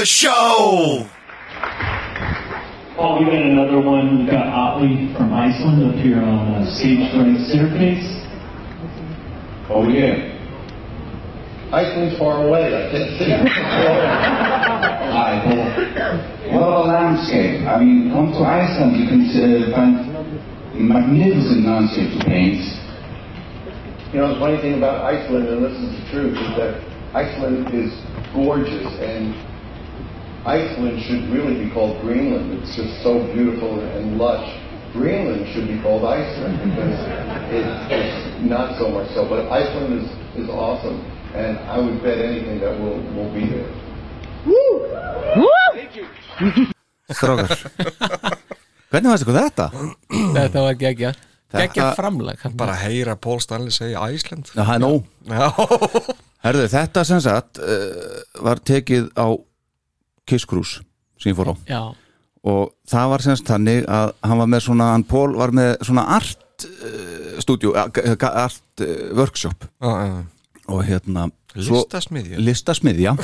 the show. Paul, we got another one. We've got Otley from Iceland up here on uh, stage during Staircase. Oh, yeah. Iceland's far away. I can't see it. Hi, What a landscape. I mean, come to Iceland, you can uh, find magnificent landscape to paint. You know, the funny thing about Iceland, and this is the truth, is that Iceland is gorgeous, and Iceland should really be called Greenland. It's just so beautiful and lush. Greenland should be called Iceland because it, it's not so much so. But Iceland is, is awesome, and I would bet anything that we'll, we'll be there. Strákar Hvernig varst ykkur þetta? Þetta var geggja Geggja framlag Bara heyra Paul Stanley segja Æsland Já, það er nóg Já, Herðu, þetta sem sagt uh, var tekið á Kiss Cruise sem ég fór á. Já, og það var semst þannig að hann var með svona, hann Pól var með svona art uh, stúdíu, uh, art uh, workshop. Já, já. og hérna Listasmiðja. Listasmiðja.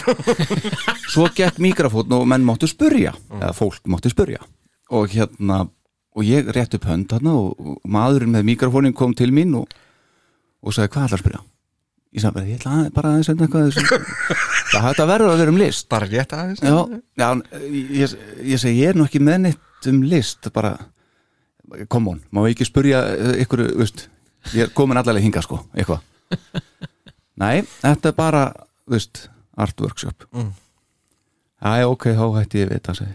Svo gekk mikrofón og menn máttu spurja eða fólk máttu spurja. Og hérna og ég rétt upp hönd þarna og, maðurinn með mikrofónin kom til mín og, og sagði hvað ætlar að spyrja ég sagði bara, ég ætla að, bara aðeins eitthvað þessu." það hætti að verða að vera um list Bara rétt aðeins já, já ég, ég segi, ég er nú ekki með neitt um list bara, come on, má ég ekki spurja eh, ykkur, veist, ég er komin allavega hinga sko, eitthvað nei, þetta er bara, veist art workshop Mm. Æ, ok, þá hætti ég við þetta segi.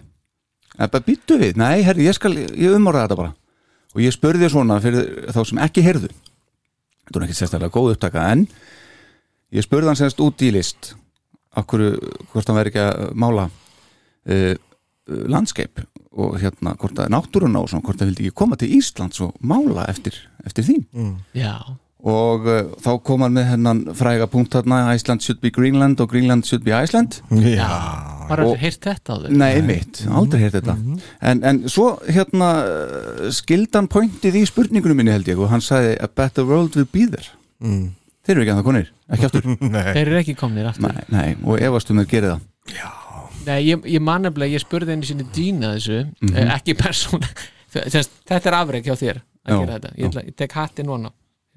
en bara býttu við, nei, herri, ég skal ég umorða þetta bara og ég spurði svona fyrir þá sem ekki heyrðu þetta er ekki sérstaklega góð upptaka en ég spurði hann semst út í list okkur, hvort hann veri ekki að mála uh, landskeip og hérna hvort að náttúruna og svona hvort það vildi ekki koma til Íslands og mála eftir, eftir því. Já. Og uh, þá kom hann með hennan fræga punkt þarna Iceland should be Greenland og Greenland should be Iceland. Já, Bara Og- heyrt þetta á þau Nei, mitt, aldrei heyrt þetta. En, en svo hérna skildan pointið í spurningunum minni held ég og hann sagði a better world will be there. Mm. Þeir eru ekki að það konir, ekki aftur. Nei. Þeir eru ekki komnir aftur. Nei, nei, og efastum þeir gerir það. Nei, ég, ég man nefnilega, ég spurði henni sinni dýna þessu, Mhm. eh, ekki persóna. Sest, Þetta er afreg hjá þér að Já, gera þetta, ég, ætla, ég tek hattin vona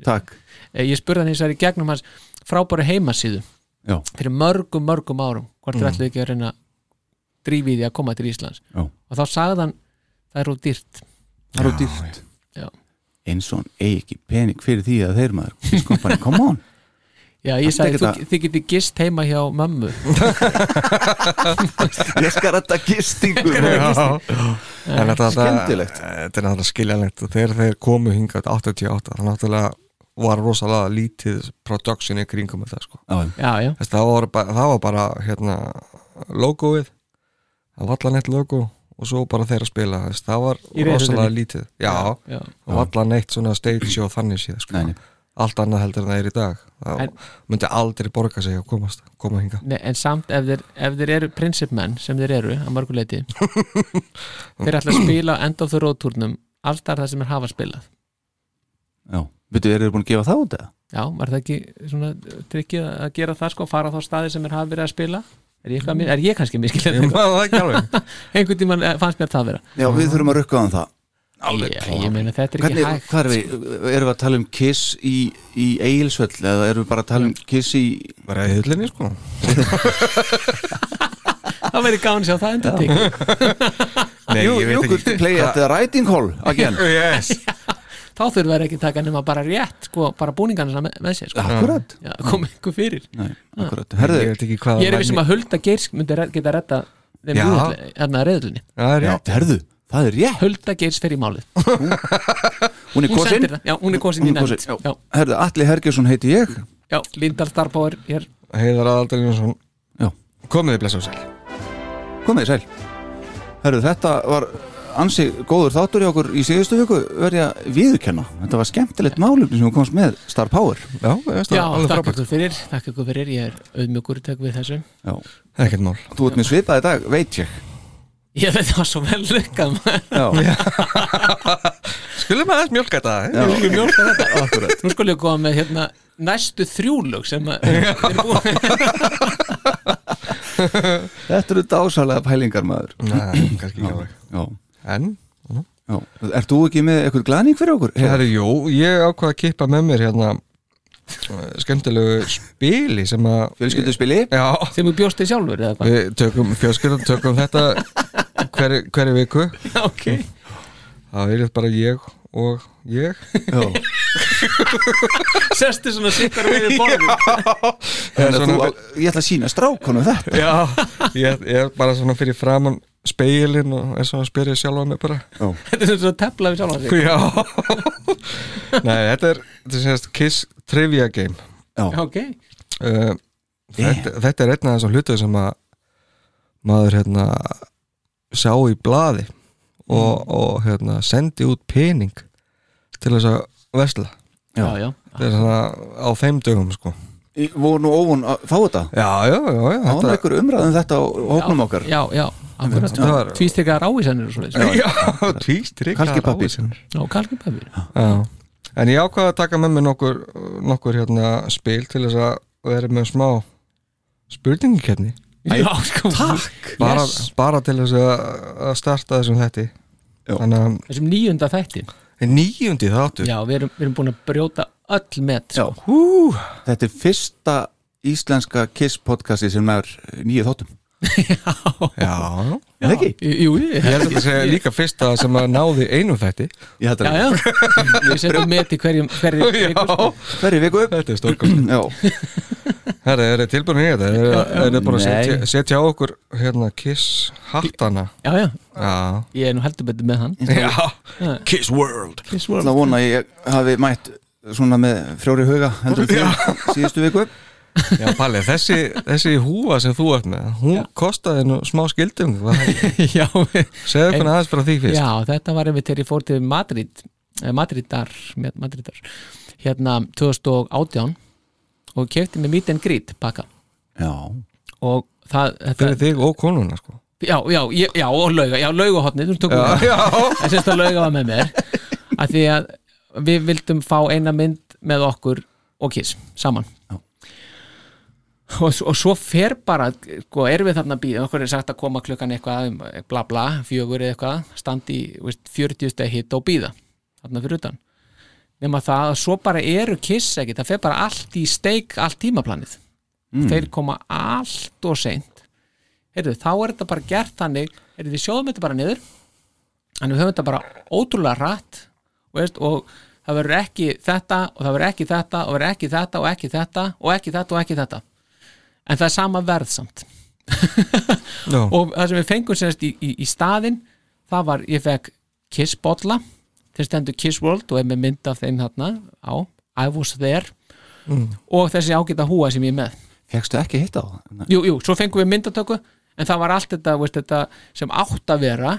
Takk, Ég spurði henni þess að í gegnum hans frábæru heimasíðu já, fyrir mörgum, mörgum árum hvort Mm. þeir ætlu ekki að reyna að drífa í að koma til Íslands. Já. Og þá sagði hann, það er úr dýrt. Það eru dýrt. Já. Eins og hann eigi ekki pening fyrir því að þeir maður Fiskkompani, come on. Já, ég sagði, þú, þið getið gist heima hjá mömmu. Ég skal þetta gistingu. Já. En þetta Skemmtilegt. Þetta er náttúrulega skiljanlegt. Og þegar þeir komu hingað 88 það náttúrulega var rosalega lítið production í kringum með það sko. Já, Já, já, Þess, það, var bara, það var bara hérna logoið. Það var allan eitt logo og svo bara þeir að spila þess, það var rosalega lítið já, já. og allan eitt svona stage og þannig síðan sko. Nei, nei. allt annað heldur en það er í dag það En- myndi aldrei borga sig að komast koma hinga Nei, en samt ef þeir, ef þeir eru prinsipmenn sem þeir eru að mörguleiti þeir ætla að spila end of the road turnum alltaf það sem er hafa spilað Já, veitu, eru þið búin að gefa það út eða? Já, var það ekki svona trikkið að gera það sko, fara á þá staði sem er hafa verið að spila Er ég, eitthvað, er ég kannski ekki alveg. Einhvern tímann eh, fannst mér það vera. Já, við þurfum að rukka á það. Já, ég meina þetta er ekki Hvernig, hægt hvað er við, erum við að tala um Kiss í, í Egilsvöll eða erum við bara að tala um Kiss í bara í hillinni sko. Það verið gáðan að sjá það endur could ekki. play at the riding hall again. Yes þá þurfa þær ekki að taka nema bara rétt sko, bara búningarna með, með sér sko. Akkurat. Já, kom einhver fyrir. Nei, akkurat. Herðu, Ég veit ekki hvað Ég er vissum að Hulda Geirs myndi re- geta retta þeim Já. hérna reyðlunni Það er já, rétt. Herðu, það er rétt. Hulda Geirs fer í málið. Hún er Hún kosin? sendir það, já, hún er kosin í Hún er nefnd. kosin, já. Já, Herðu, Atli Hergjesson heiti ég. Já, Lindal Starbáir er Heiðar Aðaldalínarsson Já. Komið þið blessa á sæl. Komið þið sæl. Herðu, þetta var ansi góður þáttur í okkur í síðustu viku verði að viðurkenna. Þetta var skemmtilegt málefni sem þú komst með Star Power. Já, Já, frábært. ykkur fyrir, þakka ykkur fyrir Ég er auðmjögur tek við þessu. Já, Ekkert mál. Þú ert með svipaði dag, veit ég. Ég veit það var svo vel lykkað Já, Skulum aðeins mjölka þetta eh? já, Ég mjólka þetta. Akkurat. Nú skulle ég koma með hérna næstu þrjúlög sem að er búin Þetta eru dásalega pælingar maður. Nei, kannski ekki alveg. Já, En, já. Ert þú ekki með eitthvað glaning fyrir okkur? er jú, ég ákvað að kippa með mér hérna eh, skemmtilegu spili sem að Fjölskylduspili? Já, sem þú bjóst þig sjálfur eða hvað? Við tökum fjölskyldan, tökum þetta hverju hver viku. Ok. Það er bara ég og ég. Já. Sestu svona sikkar við svona- þú, ég ætla að sína strákonum þetta. Já, ég, ég er bara svona fyrir framann speilin og er svona að spyrja sjálfa mig bara. Þetta er svona tepla við sjálf sig. Já. Nei, þetta er, þetta er sérst Kiss Trivia Game. Já, Ok. Uh, þetta, þetta er einn af þessum hlutu sem að maður hérna sá í blaði og, og hérna sendi út pening til þess að vesla Já, já. Þetta er svona á þeim dögum sko voru nú óvun að fá þetta? Já, já, já, já Það var einhver umræðum þetta á hóknum okkar. Já, já, akkurat. Var- Tvístekar ávísanir Já, tvístrik Kalki pappír. Já, kalki pappir Já, en ég ákvaði að taka með mér nokkur, nokkur hérna spil til þess að vera með smá spurningikenni Já, sko. Takk! Bara, Yes. bara til þess að að starta þessum þetti Já. þannig að Þessum níunda þætti. Níundi þáttur? Já, við erum, við erum búin að brjóta öll met Já, sko. þetta er fyrsta íslenska Kiss podcasti sem er nýju þáttum. Já, Er það ekki? Jú, jú, ég held að það segja líka fyrsta sem að náði einum þætti. Ég Já, já. Við setjum met í hverjum hverju viku, sko. Hverju viku. Þetta er stórkost Já, Herra, er þið tilbúin í þetta? Er, er bara að setja, setja á okkur hérna Kiss hattana? Já, já. Já, Ég er nú heldur betur með hann. Já. Kiss World. Kiss það World vona ég hafi mætt svona með frjóri huga heldur fyrir síðustu viku. Já, Palli, þessi, þessi húfa sem þú ert með hún kostaði nú smá skildum? Já, Segðu okkur aðeins frá því fyrst. Já, þetta var einmitt þegar ég fór til Madrid eh, Madridar, með- Madridar hérna 2018 og kefti með meet and greet pakka. Já, og það þetta, Fyrir þig og konuna sko. Já, já, já, já, og lauga, já, laugahotnið þú tókum það, Já, en sérst að lauga var með mér að því að við vildum fá eina mynd með okkur og kiss, saman. Já. og, og svo fer bara sko, erum við þarna að býða, okkur er sagt að koma klukkan eitthvað, um, bla bla, fjögur eða eitthvað, standi veist, 40 steg hitt og býða, þarna fyrir utan. Nema það að svo bara eru kiss ekki, það fer bara allt í steik allt tímaplanið, þeir koma allt og seint. Heyrðu, þá er þetta bara gert þannig heyrðu, við sjóðum þetta bara niður en við höfum þetta bara ótrúlega rætt veist, og það verður ekki þetta og það verður ekki þetta og verður ekki þetta og ekki þetta og ekki þetta og ekki þetta. En það er sama verð samt. Já, og það sem við fengum sérst í, í, í staðinn það var, ég fekk Kiss bolla þeir stendur Kiss World og er með mynd af þeim þarna á. I was there. Og þessi ágæta húa sem ég er með. Fegstu ekki hitta á það? jú, jú, svo fengum við myndatöku en það var allt þetta, veist, þetta sem átt að vera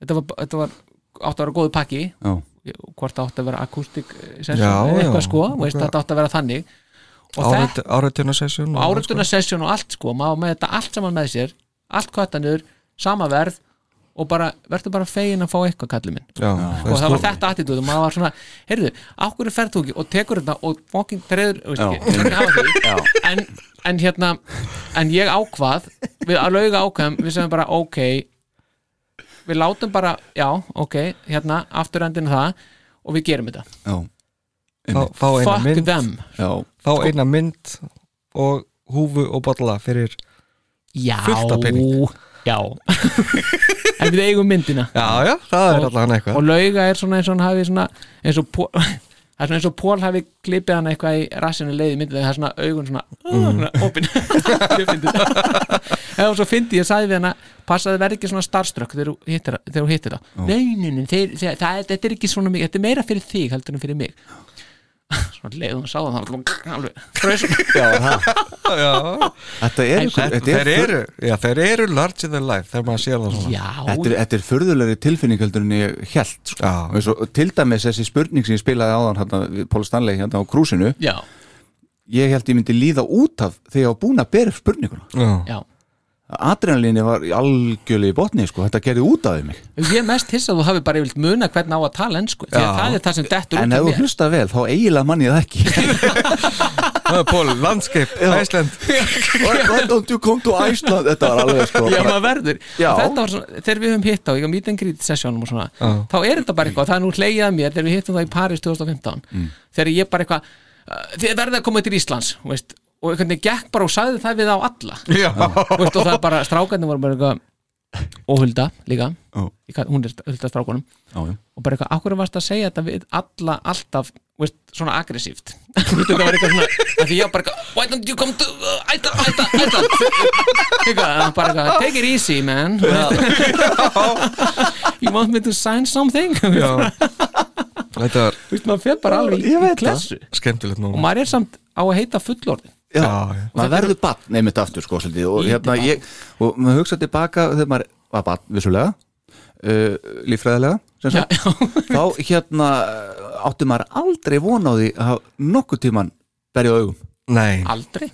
þetta var, þetta var átt að vera góðu pakki. Já, hvort það átt að vera akústik eða eitthvað sko, veist, þetta átt að vera þannig. Og þetta áreituna sesjón og áreituna session og allt sko maður með þetta allt saman með sér allt kvata niður, sama verð og bara, verður bara fegin að fá eitthvað kallið minn. Já, og það var þetta attitúð og maður var svona, heyrðu, ákveður ferð þú ekki og tekur þetta og fucking treður en, en hérna, en ég ákvað við að lauga ákvæðum, við segjum bara ok við látum bara, já, ok hérna, afturendinu það og við gerum þetta, já, fá, fá fuck mynd. them. Já. Fá eina mynd og húfu og bolla fyrir já, Fullt af pening. Já. En við eigum myndina. Já, já, það er allan eitthvað. Og lauga er svona eins og hann hafi svona eins og Það er svona eins og Pól hafi klippið hann eitthvað í rassinu leiði myndið það er svona augun svona, mm. svona opin. Ég fyndi það. Og svo fyndi ég sagði við hann að passaði verði ekki svona starströkk þegar þú hittir það- þegar það. Nei, nei, nei, þeir, þeir, það, þetta er ekki svona mikið Þetta er meira fyrir þig heldur en fyrir mig Svona leiðum sá það Þetta er, ykkur, Þetta, þetta er, þeir eru, þeir eru large in the life þegar maður sér það svona. Já, Þetta er, þetta er furðulegri tilfinning heldur en ég held sko. Og til dæmis þessi spurning sem ég spilaði áðan hérna, við Paul Stanley hérna á krúsinu. Já, ég held ég myndi líða út af þegar ég var búin að bera spurninguna. Já, já adrenalíni var í algjörlega í botni sko. þetta gerði út af mig Ég er mest hissa að þú hafi bara yfirlt muna hvernig á að tala ennsku því að Já. það er það sem dettur en ef þú hlusta vel þá eiginlega mann ég það ekki það er Pól, landscape, Æsland don't you come to Iceland þetta var alveg sko Já, maður verður. Þetta var svona, þegar við höfum hitt á, ég var meet and greet sessjónum og svona, Já. þá er þetta bara eitthvað það er nú hleyið að mér þegar við hittum það í Paris 2015 Mm. þegar ég bara eitthvað þið verðið að koma til Íslands þú veist, og einhvern veginn gekk bara og sagði það við á alla. Þú veist, og það er bara, strákarnir voru bara eitthvað og Hulda líka. Ég hún er Hulda strákunum. Og bara eitthvað, akkur varst að segja þetta við alla alltaf, þú veist, svona aggressíft? Þetta var eitthvað svona því ég bara eitthvað, why don't you come to uh, Iceland, Iceland, Iceland eitthvað, bara eitthvað, take it easy man. You want me to sign something? Þú já er veist, maður fer bara alveg í veit klessu. Skemmtilegt og nú maður er samt á að heita fullorðin Já, Já, maður verður bann nefnit aftur sko svolítið og hérna ég og maður hugsa tilbaka þegar maður var bann vissulega uh, líffræðilega sem já, þá hérna átti maður aldrei von á því að nokkuð tíman berja augum Nei, aldrei?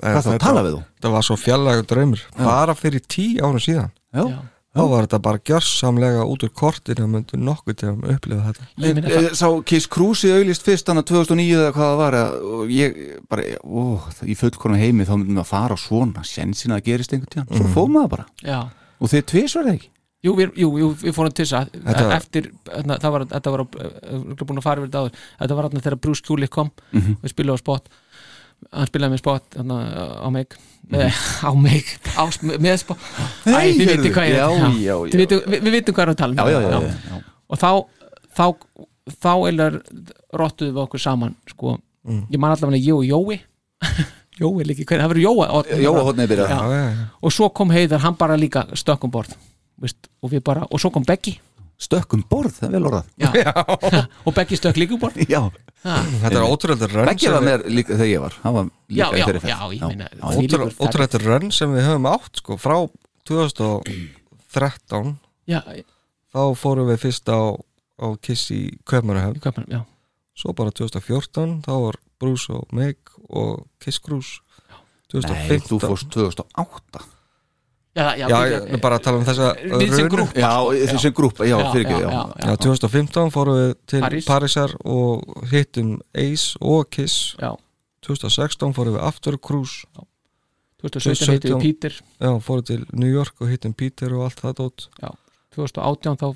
Hvað þá, tala við þú? Það var svo fjallagur draumur Bara fyrir tíu árum síðan. Já, Já. Þá var þetta bara gjörsamlega út úr kortinu að myndu nokkuð til að upplifa þetta. Ég meina, Eh, Sá Kiss Cruise auðlist fyrst hann að 2009 eða hvað það var að- og ég bara, ó, það- í fullkonum heimi þá myndum við að fara á svona sensin að það gerist einhvern tíðan, svo fóðum maður bara. Já. Og þeir tvisverði ekki? Jú, við, jú, jú, við fórum til þess að Þetta- eftir, það var, þetta var búin að fara við þetta áður, þetta var hérna þegar Bruce Kulick kom. Mhm. við spilaði á spot hann spilaði með spot hérna, á mig mm. á mig, á, með spot Æ, Nei, þið heyrðu, vitið hvað já, er já, já. Þið vitið- við, við vitum hvað er að tala um Já, já, já, já, já. og þá þá, þá eilar rottuðum við okkur saman sko, Mm. ég man allavega ég og Jói Jói líki, hvernig, það verður Jóa Jóa Já. Já, já, já. og svo kom Heiðar, hann bara líka stökk um borð veist, og við bara, og svo kom Beggi stökkum borð, það er vel orðað. Já. og Beggi stökk líka borð Já, ha. Þetta er ótrúlega rönn Beggi var með líka þegar ég var. Hann var já, líka í já, þeirri já, já. ferð. Ótrúlega rönn sem við höfum átt sko, frá 2013 já, þá fórum við fyrst á, á Kiss í Kaupmannahöfn. Í Kaupmannahöfn, já, svo bara 2014 þá var Bruce og Meg og Kiss Cruise. Nei, 2015 þú fórst 2008 já, já, Já, ég er bara að tala um þessa Við sem raun. grúppa, Já, sko. þessum grúpa, já, Já, fyrir ekki já, já, já, Já, 2015 fórum við til París. Parísar og hittum Ace og Kiss. Já, 2016 fórum við aftur Cruise. 2017 heitum við Peter. Já, fórum til New York og hittum Peter og allt það dót. 2018 þá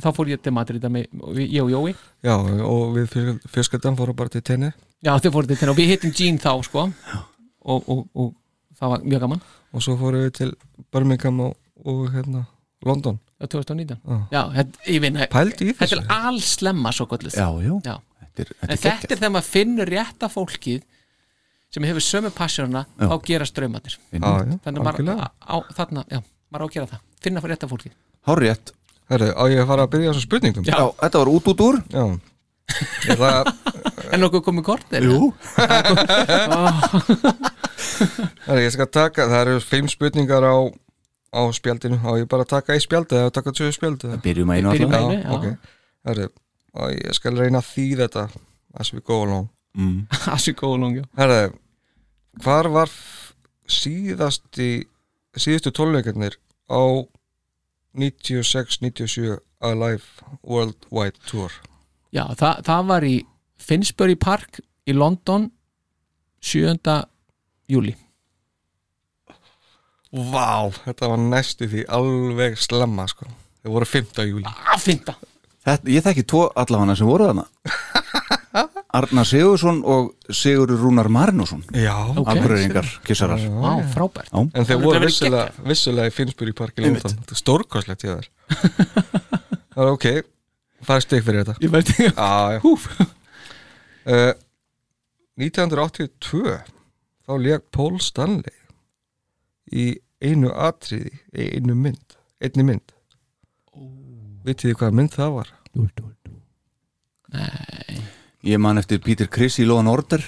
þá fór ég til Madrid með, ég og Jói. Já, og við fjölsköldan fórum bara til tenni já, þau fóru til tenni og við hittum Jean þá sko. Og, og, og það var mjög gaman og svo fórum við til Birmingham og, og hérna, London. Já, 2019 Já. já, þetta, ég vinn Pældi í þetta þessu er allslemma svo gölluð já, já. Já. Þetta er, þetta er þetta er þegar maður finnur rétta fólkið sem hefur sömu passjónuna Já. þá gera já, þannig að maður algjörlega. á, á, þarna, já, maður á að gera það. Finna fyrir rétta fólkið. Hárrétt Herru, á ég að fara að byrja á þessum spurningum? Já, þetta var út út úr. Já. Ég ætla að, en nokkuð komið kort er Jú herru, ég skal taka, það eru fimm spurningar á, á spjaldinu á ég bara taka í spjaldi eða taka tvö spjaldi Byrjum að einu Byrjum alltaf að- einu, já. ok Herru, á ég skal reyna að þýða þetta as we go along mm. Asi góð langjó Herru, hvar var síðasti síðustu tólleikarnir á 96-97 Alive Worldwide Tour já, það, það var í Finsbury Park í London 7. júli Vá, þetta var næstu því alveg slemma sko. Þau voru 5. júli að finta þetta, Ég þekki tvo allafana sem voru þarna. Arnar Sigursson og Sigurður Rúnar Marinusson Já, Ok. Akureyringar kissarar. Vá, frábært. Já. En þeir Það voru vissulega, vissulega í Finnsbury Park í London. Þetta er stórkoslegt í þær Það er ok, það er stygg fyrir þetta. Ég veit ekki Já, já. Húf. Uh, 1982 þá lék Paul Stanley í einu atriði í einu mynd, einni mynd. Vitið þið hvaða mynd það var? Ég man eftir Peter Criss í Law and Order.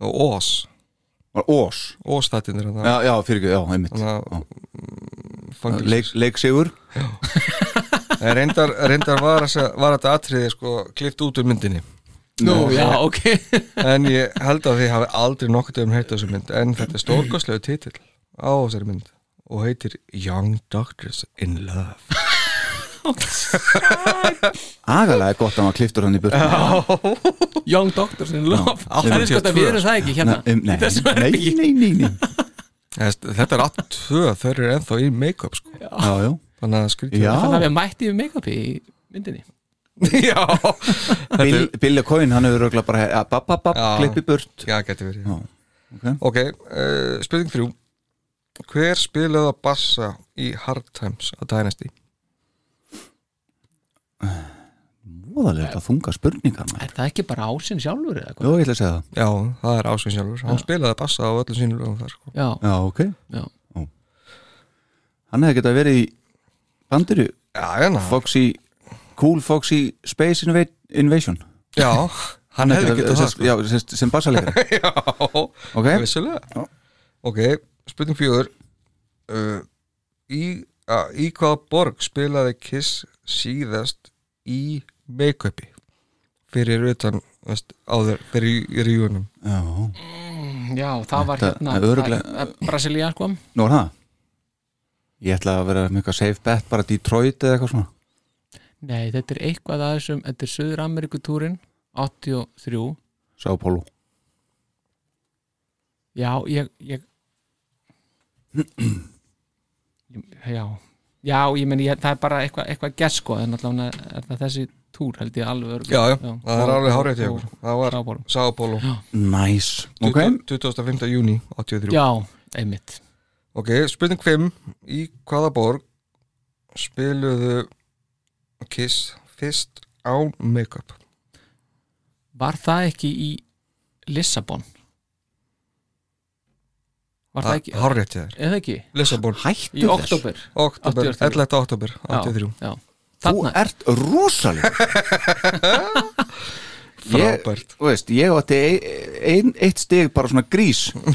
Og Oz. Var Ós Oz þættinir hann. Já, já, fyrir ekki, já, einmitt. Þannig Já. að fangelsis. Leik, leik Sigur En reyndar, reyndar var, þessa- var þetta atriði sko klift út úr myndinni Nú, já, ok. En ég held að þið hafi aldrei nokkuð um heitt þessu mynd En þetta er stórkostlegu titill á þessari mynd Og heitir Young Doctors in Love. Agalega er gott að maður kliftur hann í burtu. Young Doctors in Love. Það er sko að við erum það ekki hérna? Nei, nei, þessu nei, nei, nei, nei. Þetta er 82, þau eru ennþá í make-up sko. Já, já Þannig að skrítið. Já. Þannig að við mætti við make-upi í myndinni Já. Bill, Billy Coyne, hann hefur auðvitað bara ja, bap, bap, bap, klippi burt. Já, getur verið. Já, ok. Ok, uh, spurning þrjú. Hver spilaði að bassa í Hard Times að Dynasty? Móðalega þetta þunga spurningar maður. Er það ekki bara ásinn sjálfur eða Jó, hvað? ég ætla að segja það. Já, það er ásvinn sjálfur. Hann spilaði að bassa á öllum sínum lögum þar sko. Já, Já, ok. Já. Hann hefði getað verið í bandiru Já, hérna Foxy, Cool Foxy Space Inva Invasion. Já, hann hefði getað það sko. Já, sem, sem bassalegri Já, Ok, vissulega. Já. Ok, spurning fjögur uh, í, uh, í hvaða borg spilaði Kiss síðast í make-upi? Fyrir utan veist, áður, fyrir í ríunum já Já, það var hérna það er Brasilia sko. Nú er það. Ég ætla að vera með eitthvað safe bet bara Detroit eða eitthvað svona Nei, þetta er eitthvað að þessum Þetta er Suður Amerikutúrin 83 Sá Pólu Já, ég, ég Já. Já, ég meni, ég, það er bara eitthvað eitthva gess sko, en allavega er það þessi túr held ég alveg örugglega. Já, já, það er alveg hárið til ykkur. Það var Paulo. Nice. Ok. 25. júni 83 Já, einmitt. Ok, spurning 5 Í hvaða borg spiluðu Kiss fyrst án make-up. Var það ekki í Lissabon? Var það ekki Hárið til þér Eða ekki? Lissabon. Hættu Í oktober Oktober, 83. 11. oktober 83 Já, Þú Þarna, ert rosaleg Ég, Frábært þú veist, ég átti ein, ein, eitt stig bara svona grís. Já,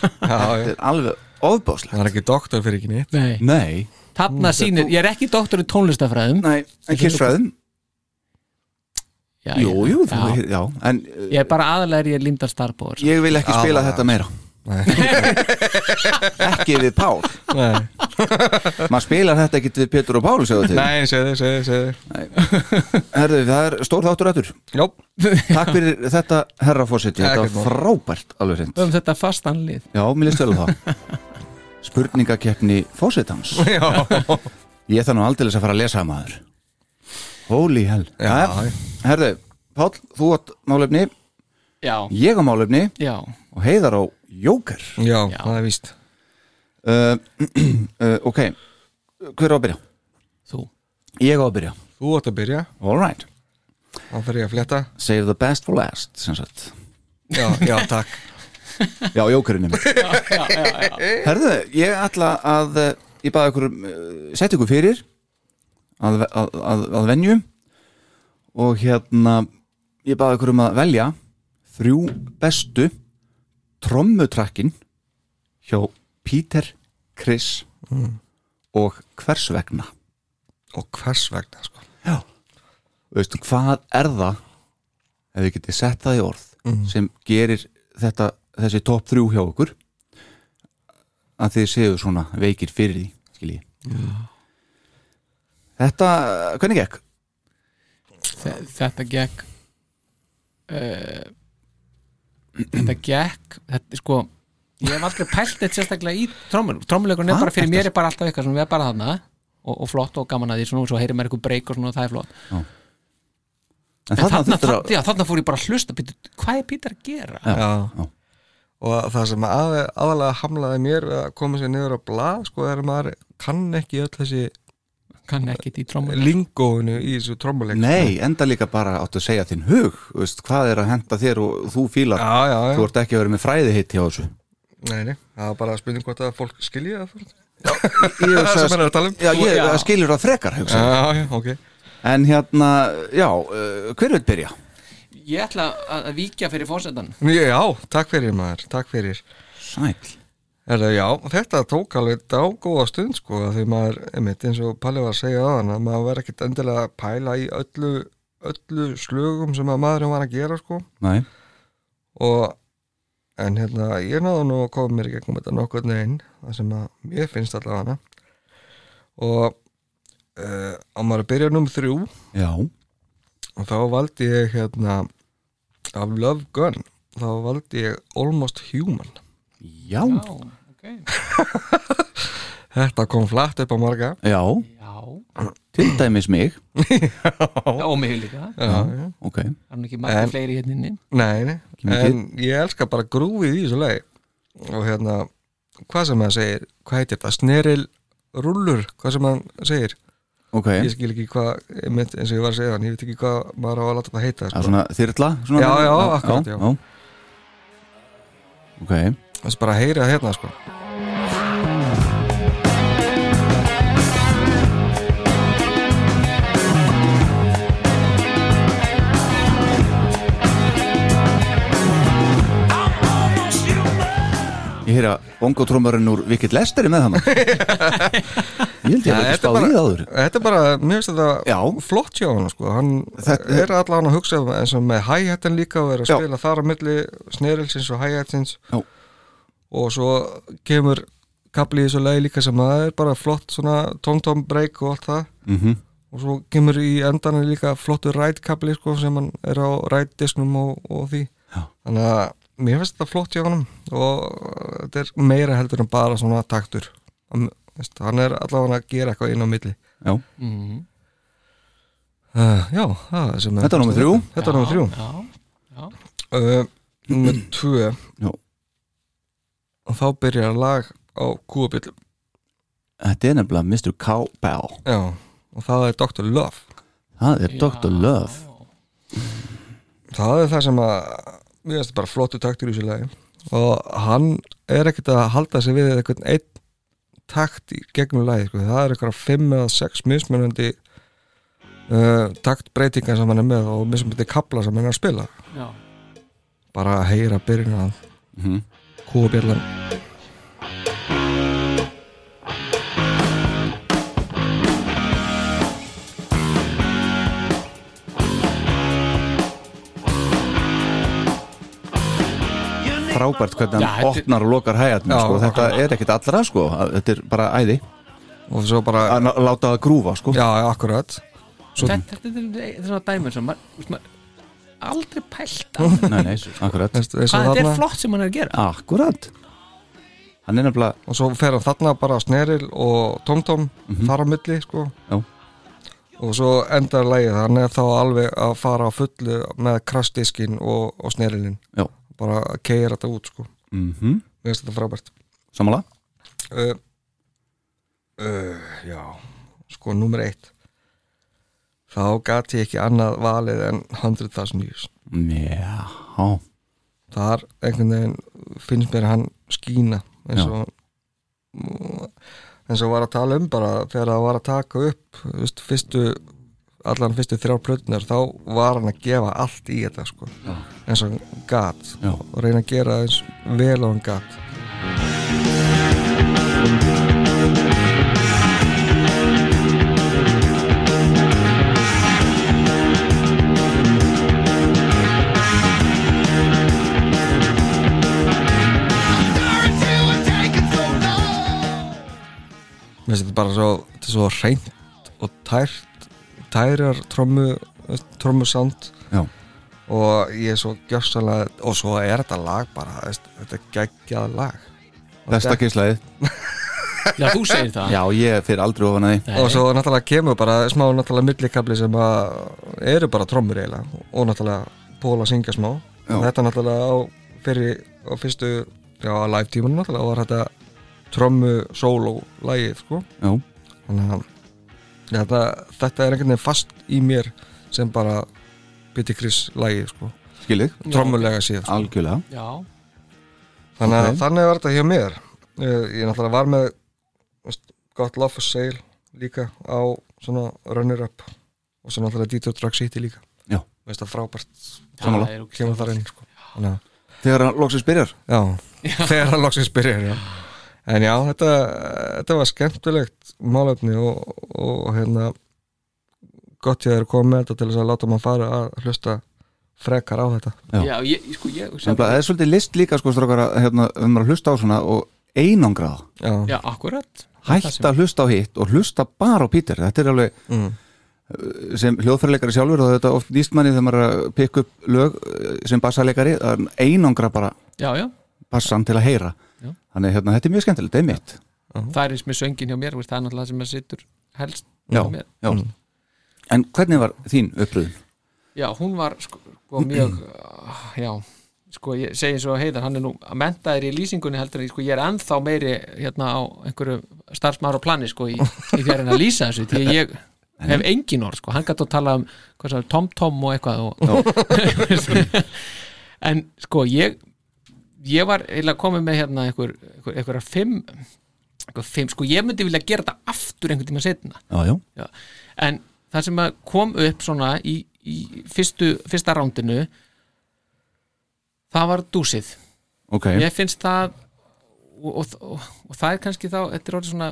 Þetta já er alveg ofbáslegt Það er ekki doktor fyrir ekki nýtt nei. Nei, Þarna sýnir, ég er ekki doktor í tónlistafræðum nei, en kissfræðum já, Jú, jú, þú, já. já, en uh, Ég er bara aðalega er ég Linda Starbóður ég vil ekki spila Ah. þetta meira. Nei, Ekki við Pál. Nei, Maður spilar þetta ekki við Pétur og Pál segðu til. Nei segðu, segðu, segðu. Herðu, það er stór þáttur öttur Jó, Takk fyrir þetta, herra fósitt Þetta Ekkert var mál. frábært, alveg hreint. Um þetta fastan lið. Já, mér líst vel á það Spurningakeppni fósittans já. Ég þarf nú aldeilis að fara að lesa maður. Holy hell. Já, Jæja, Herðu, Pál, þú átt málefni. Já, Ég á málefni. Já, og heiðar á Jóker. Já, Já. það er víst. Uh, uh, Ok, hver á að byrja? þú. Ég á að byrja. Þú átt að byrja, All right, þá fer ég að fletta save the best for last sem sagt. Já, já, takk Já, Jókerinn mér Herðu, ég ætla að uh, ég baði ykkur, uh, setja ykkur fyrir að, að, að, að venju. Og hérna ég baði ykkur um að velja þrjú bestu trommutrakkin hjá Peter, Chris og hvers vegna? Og hvers vegna, sko? Já. Veistu, hvað er það ef við getið sett það í orð sem gerir þetta, þessi topp þrjú hjá okkur að þið séu svona veikir fyrir því skilji Þetta, hvernig gekk? Þe- Þetta gekk uh, Þetta gekk Þetta er sko Ég hef aldrei pælt þetta sérstaklega í Trómmuleikurinn er bara fyrir þetta- mér er bara alltaf eitthvað sem við er bara þarna og, og flott og gaman að því svona, og svo heyrir maður eitthvað breyk og svona og það er flott Já. En En þarna þarna, þarna, já, þarna fór ég bara að hlusta Hvað er Pítur að gera? Já, Já. Og það sem að, aðalega hamlaði mér við að koma sér niður á blað sko er að maður kann ekki öll þessi Kann ekkit í trommur lingóinu í þessu trommuleik Nei, enda líka bara áttu að segja þinn hug veist, hvað er að henda þér og þú fílar já, já, já. þú ert ekki að vera með fræði hitt hjá þessu Nei, nei, það er bara spurning hvort að fólk skilji það sem er að tala um Já, ég Já. skilur það frekar. Já, já, ok En hérna, já, uh, hver vil byrja? Ég ætla að, víkja fyrir fórsetan Já, takk fyrir maður, takk fyrir. Sæl Erða, Já, þetta tók alveg dágóða stund sko, af því maður, einmitt, eins og Palli var að segja aðan, að maður verður ekkit endilega að pæla í öllu, öllu slögum sem að maðurinn var að gera sko. Nei, og en hérna, ég náðu nú að koma mér í gegnum þetta nokkuð neginn, það sem að mér finnst allavega hana. Og uh, á maður að byrja nummer þrjú? Já, og þá valdi ég hérna af Love Gun þá valdi ég Almost Human. Já, Já, ok. Þetta kom flatt upp á marga. Já, Já, til dæmis mig. Já, og mig líka. Já, já. Ok, Það er ekki margir En- fleiri hérna inni. Nei, nei, en ég elska bara grúfið í þessu leið og hérna, hvað sem maður segir hvað heitir þetta, sneril rullur, hvað sem maður segir ok ég skil ekki hvað, eins og ég var að segja hann, ég veit ekki hvað maður á að láta þetta heita Það sko. er svona þyrla svona Já, já, já, akkurat, já. Ok, þess bara að heyra hérna sko. Heyra bongotrómarinn úr Vikit Lesteri með hann Ég held ég að þetta, er spáð í það áður. þetta er bara, mér finnst þetta flott hjá hann sko. hann Þetta- er allan að hugsa eins og með hi-hatin líka og er að Já. spila þar á milli snerilsins og hi-hatins og svo kemur kapli í þessu leið líka sem að það er bara flott svona tom-tom break og allt það. Mm og svo kemur í endan líka flottu rætkabli sko, sem hann er á rætdisknum og, og því. Já. þannig að mér finnst þetta flott hjá hann og þetta er meira heldur en bara svona taktur Hann- er allavega að gera eitthvað inn á milli Já, mm. uh, já, það sem Þetta er númer þrjú. þetta er nummer þrjú Já, já, uh, nummer tvö Já. og þá byrjar lag á kúabillum þetta er nefnilega Mr. Cowbell já, og það er Dr. Love Það er Dr. Love það er það sem að mér finnst bara flottu taktur í þessu lagi. Og hann er ekkert að halda sig við eitthvað einn takt í gegnum lagi sko. það er eitthvað fimm eða sex mismunandi uh, taktbreytingar sem hann er með og mismunandi kapla sem hann er að spila. Já. Bara að heyra byrjun að Mhm. kúabjallan Frábært hvernig hann opnar og lokar hægjatnum Já, sko. Þetta er ekkit allra sko. Þetta er bara æði og svo bara, Að láta það grúfa sko. já, já, akkurat svo, Þetta, þetta, er- þetta er svona dæmur sem maður aldrei pælt Nei, nei, akkurat þetta er flott sem hann er að gera Akkurat nefnilega og svo fer hann þarna bara sneril og tom-tom þar á milli sko. Já. og svo endar lagið hann er þá alveg að fara á fullu með krassdiskin og, og snerilin Já. Bara að keira þetta út sko. mm mér finnst þetta frábært. Samanlega uh, uh, já sko nummer eitt. Þá gati ég ekki annað valið en 100.000 years Já. Þar einhvern veginn finnst mér hann skína eins og eins og var að tala um bara þegar það var að taka upp veist, fyrstu, allan fyrstu þrjár plötunar þá var hann að gefa allt í þetta sko. eins og hann gat Já. og reyna að gera eins vel og hann gat Mér finnst þetta bara svo, svo reynd og tært, tærar trommu, trommu sound Já. og ég er svo gjörsalega, og svo er þetta lag bara, þetta er geggjað lag. Og Besta kynslaðið Já, þú segir það. Já, ég fyrir aldrei ofan að því. Og svo náttúrulega kemur bara smá náttúrulega millikabli sem að eru bara trommur eiginlega. Og náttúrulega Pól að syngja smá. Já. þetta náttúrulega á fyrir á fyrstu, já, live tímanu náttúrulega var þetta trommu solo lagið, sko. Já, þannig að þetta, þetta er einhvern veginn fast í mér sem bara Bitty Chris lagið, sko skilið, trommulega séð, sko. algjörlega Já, þannig að Ok. þannig var þetta hjá mér ég, ég náttúrulega var með gott love for sale líka á svona runner-up og svo náttúrulega Detour Drug City líka Já. veist það frábært kemur þar inn sko. Þegar hann loksins byrjar Já, þegar hann loksins byrjar já. En já, þetta, þetta var skemmtilegt málefni og, og hérna gott ég er komið með þetta til þess að láta maður fara að hlusta frekar á þetta. Já. já, ég, sko, ég Það er svolítið list líka sko strókar að hérna, um að hlusta á svona og einangrað Já, Já, akkurat. Hætta að hlusta á hitt og hlusta bara á Pítur Þetta er alveg mm. sem hljóðfærleikari sjálfur og þetta er oft nýst manni þegar maður er að pikka upp lög eh, sem bassaleikari það er einangra bara Já, já, bassan til að heyra. Þannig hérna, þetta er mjög skemmtilegt, þetta er mitt. Það er eins með söngin hjá mér það er náttúrulega sem að sittur helst Já, hjá mér. já. En hvernig var þín uppröðun? Já, hún var sko, sko mjög já, sko ég segi eins og heiðar hann er nú að mentaðir í lýsingunni heldur en sko ég er ennþá meiri hérna á einhverju starfsmaður á plani sko í, í því að lýsa þessu því að ég hef engin orð sko, hann gæti að tala um hvað svo, tom tom og eitthvað og, en sko ég ég var eiginlega komið með hérna einhver, einhver, einhverja fimm, einhver fimm sko ég myndi vilja gera þetta aftur einhvern tíma setna Já, já, en það sem kom upp svona í, í fyrstu, fyrsta rándinu það var dúsið. Ok. Ég finnst það og, og, og, og það er kannski þá þetta er orðið svona,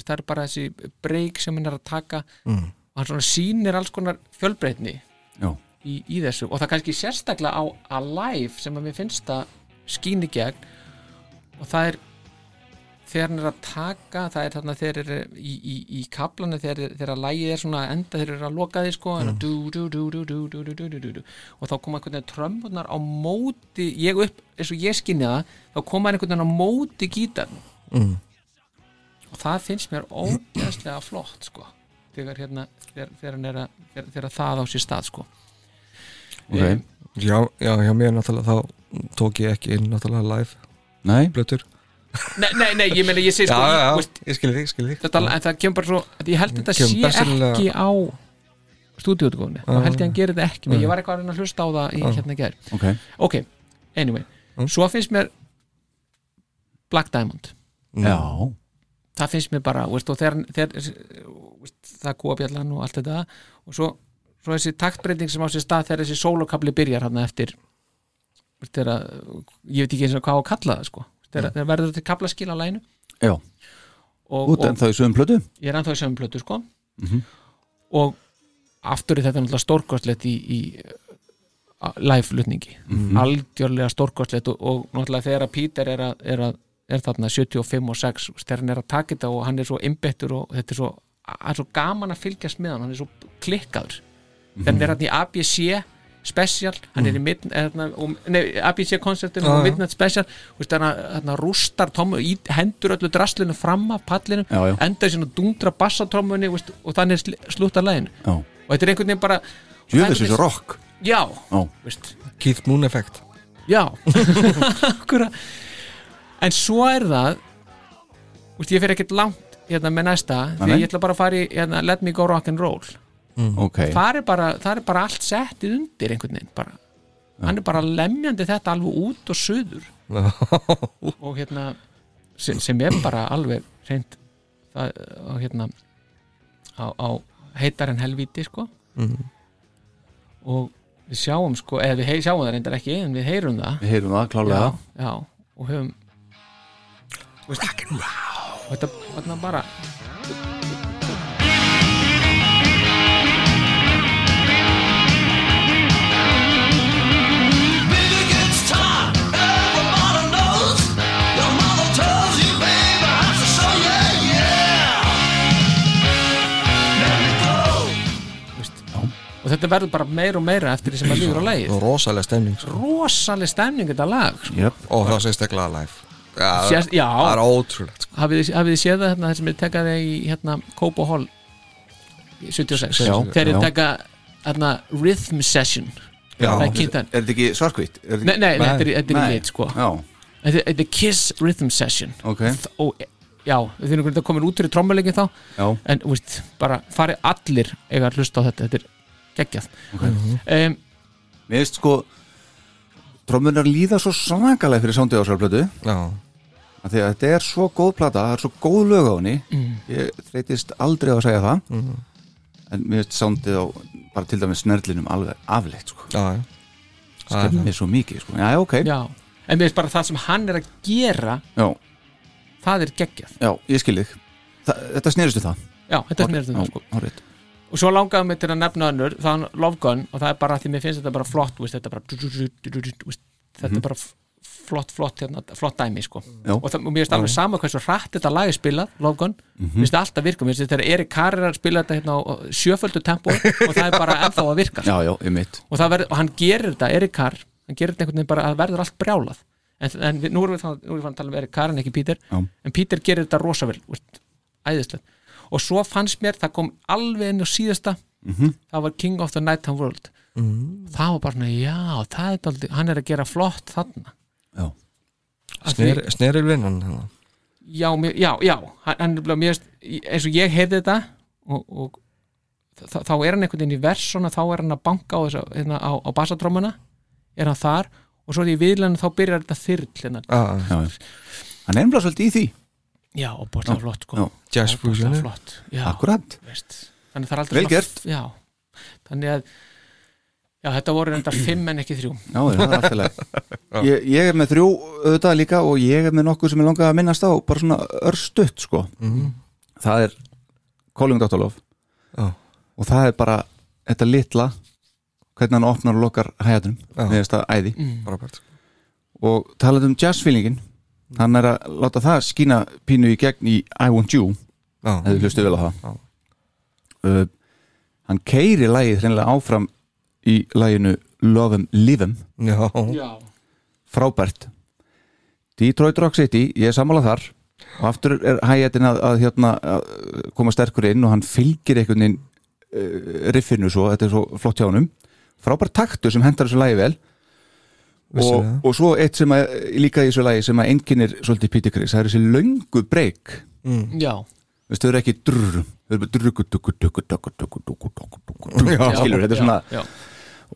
það er bara þessi breyk sem hann er að taka. Mm. og hann svona sýnir alls konar fjölbreytni í, í þessu. Og það kannski sérstaklega á Alive sem að mér finnst að skýni gegn og það er þegar hann er að taka það er þarna þegar er í, í, í kaplana þegar, þegar að lægi er svona enda þegar er að loka því sko mm. og þá koma einhvern veginn trömbunar á móti ég upp, eins og ég skinni það þá koma einhvern veginn á móti gítarn mm. og það finnst mér ógæðslega flott sko þegar hérna þegar, þegar hann er að þegar, þegar það á sér stað sko okay. um, Já, já, hjá mér náttúrulega þá tók ég ekki inn náttúrulega live Nei, blötur Nei, nei, nei, ég meina ég segi sko já, ég, já, veist, ég skilði þig, skilði þig. þetta, en það kemur bara svo að ég held þetta Kemur sé bersýnilega- ekki á stúdíótugóðinu, þá held ég að hann gerir þetta ekki menn ég var eitthvað að reyna að hlusta á það í Já. hérna ger ok. Ok, anyway, Mm. svo finnst mér Black Diamond. Já, það finnst mér bara, veist, og þegar, þegar veist, það er kúabjallan og allt þetta. Og svo, svo þessi taktbreyting sem á sér stað þegar þessi sólokabli byrjar hann eftir þegar, ég veit ekki eins og hvað á að kalla það sko, þegar, þegar verður þetta kaplaskil á læginu já. Og, Út en það er sögum plötu? Ég er ennþá í sögum plötu sko. Mhm. og aftur er þetta náttúrulega stórkostlegt í, í live-lutningi Mhm. algjörlega stórkostlegt og, og náttúrulega þegar að Peter er, að, er, að, er þarna 75 og 6 veist, þegar hann er að taka þetta og hann er svo imbettur og þetta er svo, er svo gaman að fylgjast með hann, hann er svo klikkaður. Þegar hann er hann í ABC special, hann er í mid, hérna, ABC konceptinu Já, og. Midnight special. Hann, rústar tómu, í, hendur öllu draslinu fram af pallinu Já, já, enda síðan að dundra bassatrömmunni veist, og þannig sl slúta lægin og þetta er einhvern veginn bara Jöfis þessu rock. Já, Keith Moon effekt já. En svo er það veist, ég fer ekkert langt hérna með næsta því ég ætla bara að fara í hérna, let me go rock and roll ok. Það er bara, það er bara allt settið undir einhvern veginn bara. hann er bara lemjandi þetta alveg út og suður. Og hérna sem, sem er bara alveg reynd það, á, hérna á, á heitar en helvíti sko. Mhm. og við sjáum sko eða við hei, sjáum það reyndar ekki en við heyrum það. Við heyrum það klálega já, já, og höfum og þetta, þetta bara og þetta verður bara meira og meira eftir því sem maður líður á lagið og rosalega stemning sko. rosaleg stemning þetta lag sko. Jöp, og það sést ekki live Sést- já. það er ótrúlegt sko. hafið þið- hafið þið séð það hérna, þar sem er tekaði í hérna Kópa Hall í 76 Já, þegar já. þið teka hérna Rhythm Session Já, er er þetta ekki svarkvít? Er Nei, nei, nei, þetta er- þetta er í lit, sko. Þetta er- Kiss Rhythm Session ok og já, við þurfum að koma út fyrir trommuleikin þá Já, en þú veist, bara farið allir eiga að hlusta á þetta, þetta er geggjað. Ok. Um, Mér veist sko Trómunar líða svo svakalega fyrir sándið ásarplötu Já, Því að þetta er svo góð plata, það er svo góð lög á henni. Mm. Ég þreytist aldrei á að segja það. Mhm. En mér veist sándið á bara til dæmis snerlinum alveg afleitt sko. já, já. Það Skemmir svo mikið sko. Já, ok, já, já, en mér finnst bara það sem hann er að gera já, það er geggjað. Ég skil þig. Þa, Þetta snerist við það. Já, þetta er mér þetta sko. Hárið og svo langaði mig til að nefna önnur er Love Gun og það er bara því mér finnst þetta bara flott veist, þetta er bara þetta er bara f- flott, flott, hérna, flott dæmi sko. Og, það, og mér finnst alveg sama hversu hratt þetta lag er spilað, Love Gun Mhm. mér finnst það alltaf virka, mér finnst þetta er Erik Carr er að spila þetta hérna á sjöföldu tempo og það er bara ennþá að virka sko. Já, já, og, verð, og hann gerir þetta, Erik Carr hann gerir þetta einhvern veginn bara að verður allt brjálað en, en við, nú erum við við fann að tala um Erik Carr en ekki Peter Já. en Peter gerir þetta rosa vel úst, æðislegt og svo fannst mér, það kom alveg inn á síðasta Mhm. það var King of the Nighttime World Mhm. það var bara svona, já, það er daldi, hann er að gera flott þarna Já. Því- Snerilvinnan hérna. já, mér, já, já hann, hann, er bara- finnst- eins og ég heyrði þetta og, og þa- þá er hann einhvern veginn í vers svona, þá er hann að banka á, þessa, hérna, á, á bassatrómuna er hann þar og svo er í viðlæðinu þá byrjar þetta þyrl hérna. ah. Hann er ennblá svolítið í því já, og bórslega flott sko. Jazz já, Akkurat veist. þannig það er að já, þetta voru enda fimm en ekki þrjú Já, það er alltaf ég, ég er með þrjú auðvitað líka og ég er með nokkuð sem ég langaði að minnast á bara svona örstutt sko Mhm. það er Calling Dr. Love Já. og það er bara þetta litla hvernig hann opnar og lokar hæðatunum Já. með þetta æði mm. Robert og talað um jazzfeelingin hann er að láta það skína pínu í gegn í I Want You. Já, hefur hlustu vel á það. Uh, hann keiri lægið hreinlega áfram í læginu Love 'em, Live 'em. Já, já, frábært. Detroit Rock City, ég er sammálað þar. Og aftur er hægætin að, að, hérna, að koma sterkur inn og hann fylgir einhvern veginn uh, riffinu svo, þetta er svo flott hjá honum. Frábært taktu sem hendar þessu lægi vel og, og svo eitt sem að líka í þessu lægi sem að einkennir svolítið Peter Criss, það er þessi löngu breyk mm. já, Veistu, þau eru ekki drrr þau eru duggu, Já. skilur, þetta er svona já,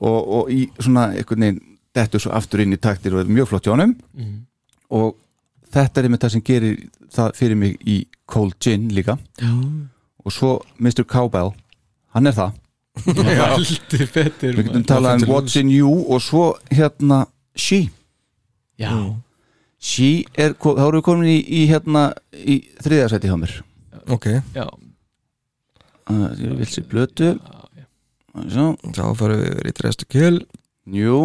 og, og í svona einhvern veginn dettur svo aftur inn í taktir og er mjög flott hjá honum Mhm. og þetta er einmitt það sem gerir það fyrir mig í Cold Gin líka já. og svo Mr. Cowbell hann er það, heldur betur við getum talað um What's in You og svo hérna She, já, She er, þá erum við komin í, í hérna í þriðarsæti hjá mér. Ok. Já, uh, ég vil sér blötu. Svo, Þá fyrir við verið í drestu kill. Jú.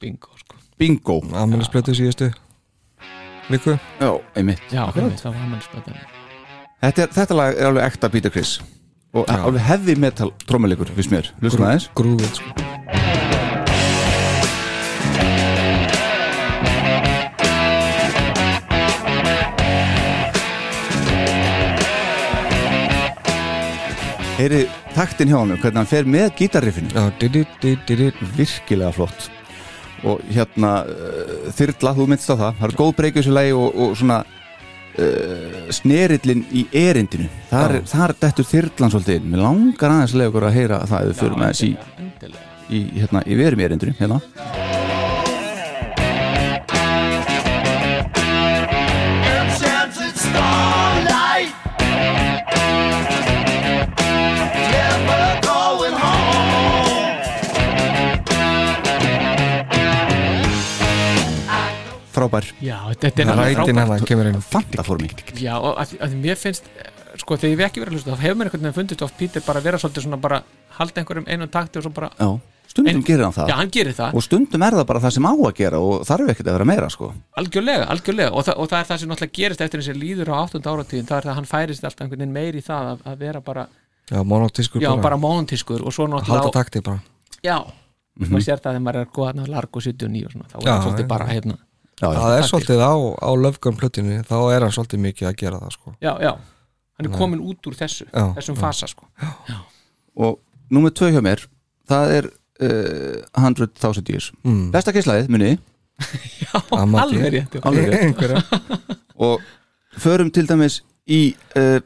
Bingo sko. bingo, Amelisblötu síðustu. Viku? Já, einmitt. Já, einmitt, það var spötan Þetta, er, þetta lag er alveg ekta Peter Criss og Já. alveg heavy metal trómuleikur fyrst mér, hlustum aðeins. Grúfið sko Heyri taktin hjá hann, hvernig hann fer með gítarriffinu. Virkilega flott. Og hérna uh, þyrla, þú minnst á það. Það er góð breyku þessu lagi og, og svona uh, snerillin í erindinu. Þar, er, þar dettur þyrlan svolítið inn, mér langar aðeins að lega okkur að heyra það ef við förum aðeins í, í, hérna, í verum erindinu hérna. Frábær. Já, þetta er alveg Rætin frábært. hann kemur inn fanta formi já, og að, að mér finnst sko, þegar ég hef ekki verið að hlusta þá hefur mér einhvern veginn fundist oft Pítur bara vera svolítið svona bara halda einhverjum einum takti og svo bara Já, stundum Ein- gerir hann það. Já, hann gerir það, og stundum er það bara það sem á að gera og þarf ekkert að vera meira sko. algjörlega, algjörlega. Og, það, og það er það sem náttúrulega gerist eftir þessi líður á 8. áratíðin, það er það að hann færist alltaf einhvern veginn meir í það að, að vera bara Já, monotískur já, bara. móntískur og svo Halda náttúrulega takti bara. Já, maður sér það þegar maður er að góða larg og 79 og svona, þá er það svolítið bara hérna Já, já. það er svolítið á, á löfgum plötinu þá er hann svolítið mikið að gera það sko já, já, hann er Nei. komin út úr þessu Já, þessum já. fasa sko og númer tvö hjá mér það er uh, 100.000 years Mm. besta alveg rétt já. Alveg rétt. Og förum til dæmis í uh,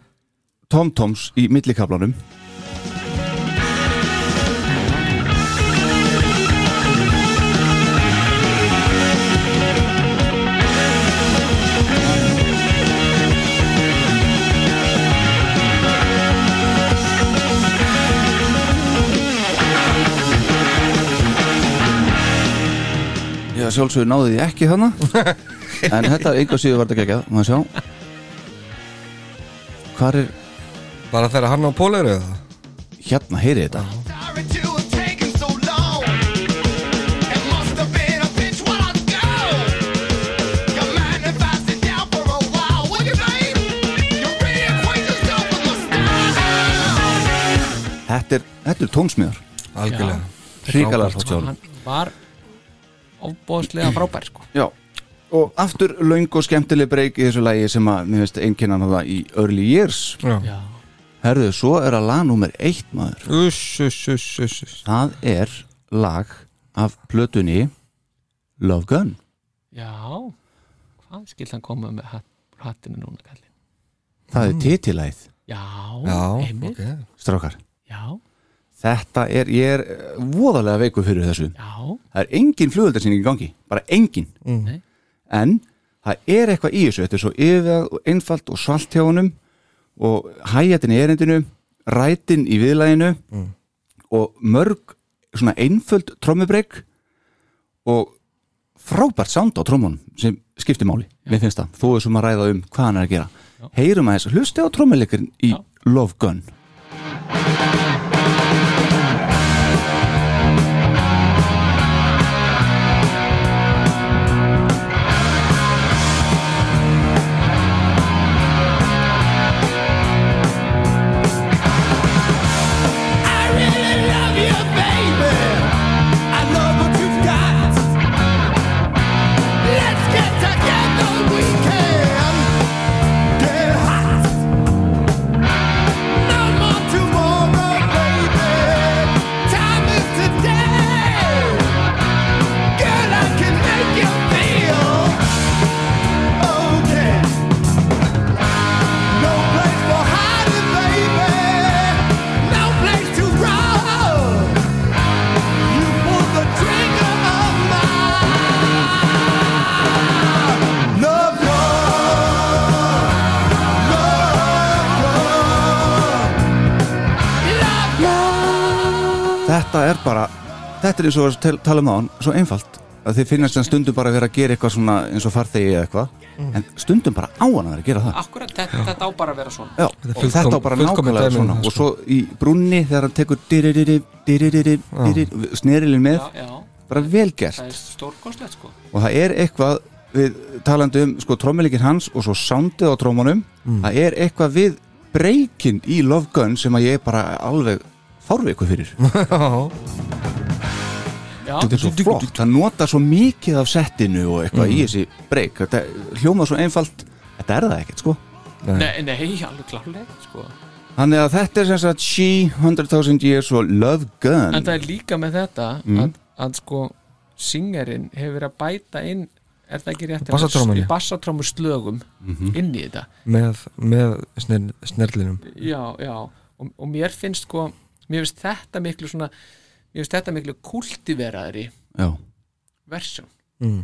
TomToms í millikablanum Já, sjálfsögur náði því ekki þannig en þetta einhver síður var þetta geggjað maður sjá. Hvar er, bara þegar hann á pólir eða? Hérna, heyri þetta. Þetta er, þetta er tónsmiður. Algjörlega. Hrikalega flott sjálf hann var ofbóðslega frábær sko. Já, og aftur löng og skemmtileg breyk í þessu lægi sem að mér finnst einkennan á það í early years. Já. já, Herðu, svo er að lag nummer eitt maður. Uss, uss, uss, uss. Það er lag af plötunni Love Gun. Já. Hvað skilt hann koma með hatt, hattinu núna kallinn Það er titilæð, já, Já, einmitt. ok. Strákar. Já, Þetta er, ég er eh, voðalega veikur fyrir þessu. Já, Það er engin flugöldarsýning í gangi, bara engin. Mm. Nei. En það er eitthvað í þessu. Þetta er svo yfirvegað og einfalt og svalt hjá honum og hæjatin í erindinu rætin í viðlæginu Mm. og mörg svona einföld trommubreyk og frábært sound á trommunum sem skiptir máli, mér finnst það. Þó er sem að ræða um hvað hann er að gera. Heyrum að þess, hlusti á trommuleikurinn í Love Gun Þetta er bara þetta er eins og að tala um á hann svo einfalt. Að þið finnast hann stundum bara að vera að gera eitthvað svona eins og farþegi eða eitthvað en stundum bara á hann að vera að gera það. Akkurat, þetta, þetta á bara að vera svona. Já, Þetta fullkom- þetta á bara nákvæmlega um svona. og svo í brúnni þegar hann tekur dyriririr, dyriririr, dyriririr, snerilin með já, já, bara vel gert. Það er stórkostlegt sko. Og það er eitthvað við talandi um sko trommelikinn hans og svo soundið á trómanum það er eitthvað við breykin í Love Gun sem að ég er bara alveg fárveiku fyrir. Þetta er svo flott, það nota svo mikið af settinu og eitthvað í þessi breyk. Þetta hljóma svo einfalt. Þetta er það ekkert sko. Nei, nei, alveg klálega sko. Þannig að þetta er sem sagt She, 100,000 Years og Love Gun. En það er líka með þetta Mm. að, að sko singerinn hefur verið að bæta inn er það ekki rétt í bassatrómur slögum Mhm. inn í þetta. Með, með sner, snerlinum já, já, og, og mér finnst sko mér finnst þetta miklu svona mér finnst þetta miklu kultiveraðri já, versjón mm.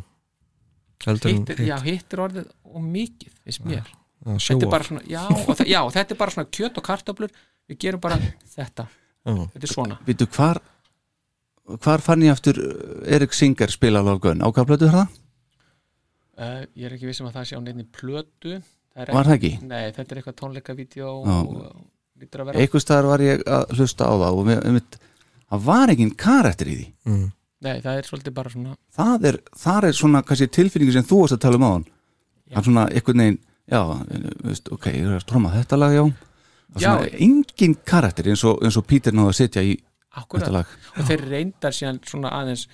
en hitt, já, hitt. er orðið og mikið finnst mér. Já, þetta er svona, já, og þa- já, þetta er bara svona kjöt og kartöflur, við gerum bara þetta, Já. þetta er svona. Vitu, hvar hvar fann ég aftur uh, Erik Singer spila Love Gun, á hvað plötu er það? uh, ég er ekki vissum að það sé á neinni plötu. Er Var það ekki? Nei, þetta er eitthvað tónleikavídeó og einhvers staðar var ég að hlusta á það og mér, einmitt, það var engin karakter í því. Mm. Nei, það er svolítið bara svona það er, það er svona kannski tilfinningi sem þú varst að tala um á hann það er svona einhvern veginn já, veist, ok, ég er að tróma þetta lag já, Það er svona engin karakter eins og, eins og Peter náðu að sitja í akkurat þetta lag. Og þeir reyndar síðan svona aðeins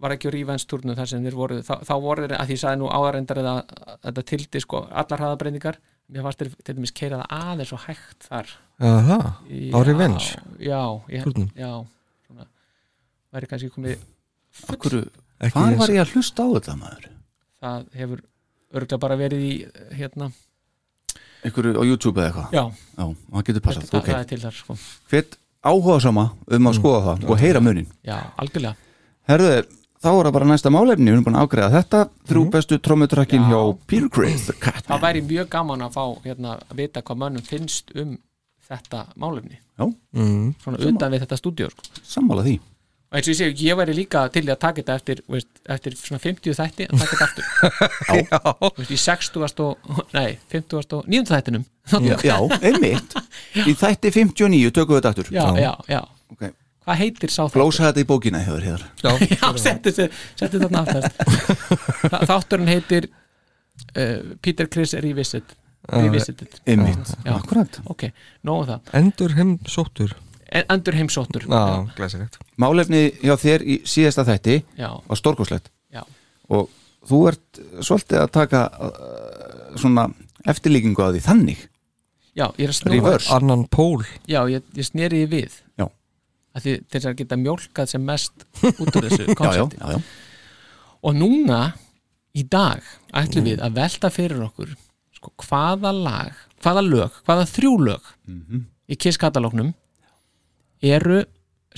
var ekki Revenge turnum þar sem þeir voru þá, þá voru þeir, að því ég sagði nú áðarendar að þetta tildi sko allar hraðabreyningar mér fannst þeir til dæmis keira það aðeins og hægt þar. Já, það, á Revenge Já, já svona, væri kannski komið Akkur, Ekki hvað var ég að hlusta á þetta maður? það hefur örgulega bara verið í hérna, Einhverju á YouTube eða eitthvað? já, Já, það getur passað, það, ok. það er til þar sko. Hvet áhuga sama um að skoða það og heyra munin já, algjörlega. Herðu, þá er það bara næsta málefni Við erum búin að ágreða þetta. Þrjú bestu trommutrakkin Já. hjá Peter Cat það væri mjög gaman að fá hérna, að vita hvað mönnum finnst um þetta málefni. Já, mm. svona utan við þetta stúdíu sko. sammála því. Og eins og ég segi, ég væri líka til að taka þetta eftir, veist, eftir svona 50 þætti að taka þetta aftur. Já, veist, í 60 og, nei, 50 og 9 þættinum. Já, já einmitt. Í þætti 59 tökum við þetta aftur. Já, já, já. Ok. Hvað heitir sá þáttur? Blósa þetta í bókina hefur hér. Já, já, settu þarna aftast. Þátturinn heitir uh, Peter Chris Revisited. Revisited. Einmitt, Já. akkurat. Ok, nógu það. Endur heim sóttur En- endur heimsóttur. Já, glæsilegt. Málefni hjá þér í síðasta þætti já, var stórkoslegt já, og þú ert svolítið að taka uh, svona eftirlíkingu á því þannig. Já, ég er að snúa Reverse. Annan pól. Já, ég, ég sneri því við. Já. Til þess að geta mjólkað sem mest út úr þessu Já, já, konsepti já, já. og núna í dag ætlum við að velta fyrir okkur sko, hvaða lag, hvaða lög hvaða þrjú lög í Kiss katalóknum eru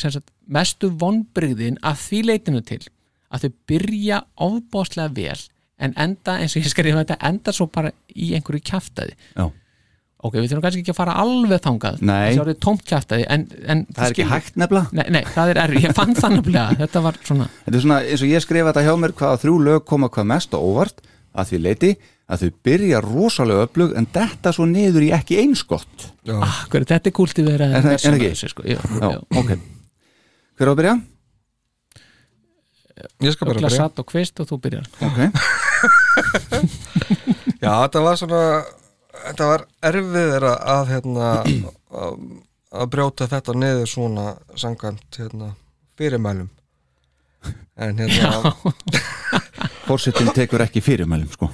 sem sagt, mestu vonbrigðin að því leitinu til að þau byrja ofbáslega vel en enda eins og ég skrifa þetta enda svo bara í einhverju kjaftaði Já. Ok, við þurfum kannski ekki að fara alveg þangað. Nei. þessi en, en Það er ekki hægt nefnilega. Nei, nei, það er erfið, ég fann það nefnilega. Þetta var svona, Þetta er svona eins og ég skrifa þetta hjá mér hvaða þrjú lög koma hvað mest á óvart að því leiti að þau byrja rosalega öflug en detta svo niður í ekki einskott ah, hver, þetta er kúlti verið Er er það ekki? sko, já, Já, já. ok. Hver á að byrja? Ég skal bara byrja. satt og kvist og þú byrjar. Ok, Já, þetta var svona Þetta var erfið að, hérna að, að brjóta þetta niður svona sangkvæmt hérna, fyrirmælum. En hérna fórsetin tekur ekki fyrirmælum sko.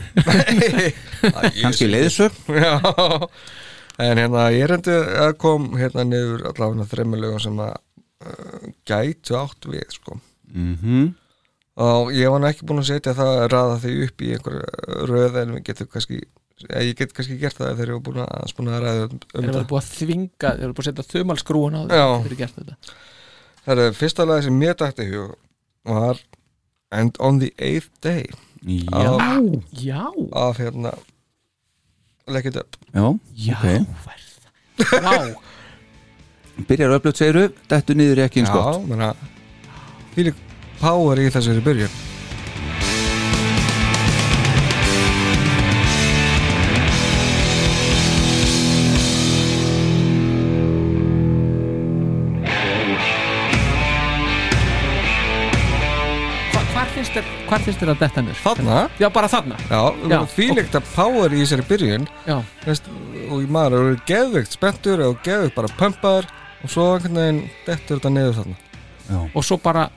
Kannski leiðsög en hérna ég reyndi að kom hérna niður allavega þreymilögum sem að uh, gætu átt við sko. Mm og ég var ekki búin að setja það að raða því upp í einhver röð en við getum kannski ég get kannski gert það ef þeir eru búin að, búin að ræða um, um þeir eru búið að þvinga, þeir eru búið að setja þumalskrúun á Já. þeir fyrir gert þetta? Það er fyrsta lagi sem mér dætti í hug var And on the eighth day Já, af, já, af hérna Legg it up. Já, já, ok. verð já, Byrjar öflugt segiru, dettu niður ekki einskott Já, menna Fílik power í þessari byrjun hvar finnst þér að detta nur? Þarna? Já, bara þarna. Já, Já, fílikt að power í þessari byrjun. Já, veist, og maður eru geðveikt spenntur og geðveikt bara pumpaður og svo einhvern veginn dettur þetta niður þarna. Og svo bara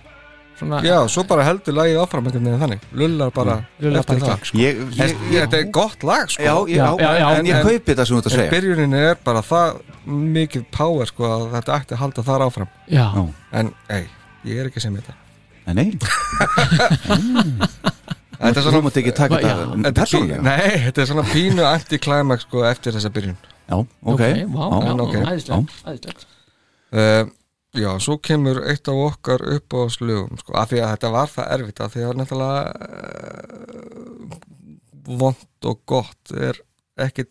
svona, Já, svo bara heldur lagið áfram einhvern veginn þannig. Lullar bara Lullar eftir bara í gegn, sko. Ég, Þess- ég, ég, Þetta er gott lag sko. Já, já, Já, já, já, en ég en- kaupi þetta sem þú ert að En segja. byrjunin er bara það mikið power sko að þetta ætti að halda þar áfram. Já, Já. En, ei, ég er ekki sem þetta Nei, nei, Þetta er þú svona er persónulega? nei, þetta er svona pínu anti-climax sko eftir þessa byrjun. Já, ok, æðislegt, uh, Já, svo kemur eitt af okkar upp á slugum sko, af því að þetta var það erfitt af því að náttúrulega uh, vond og gott er ekki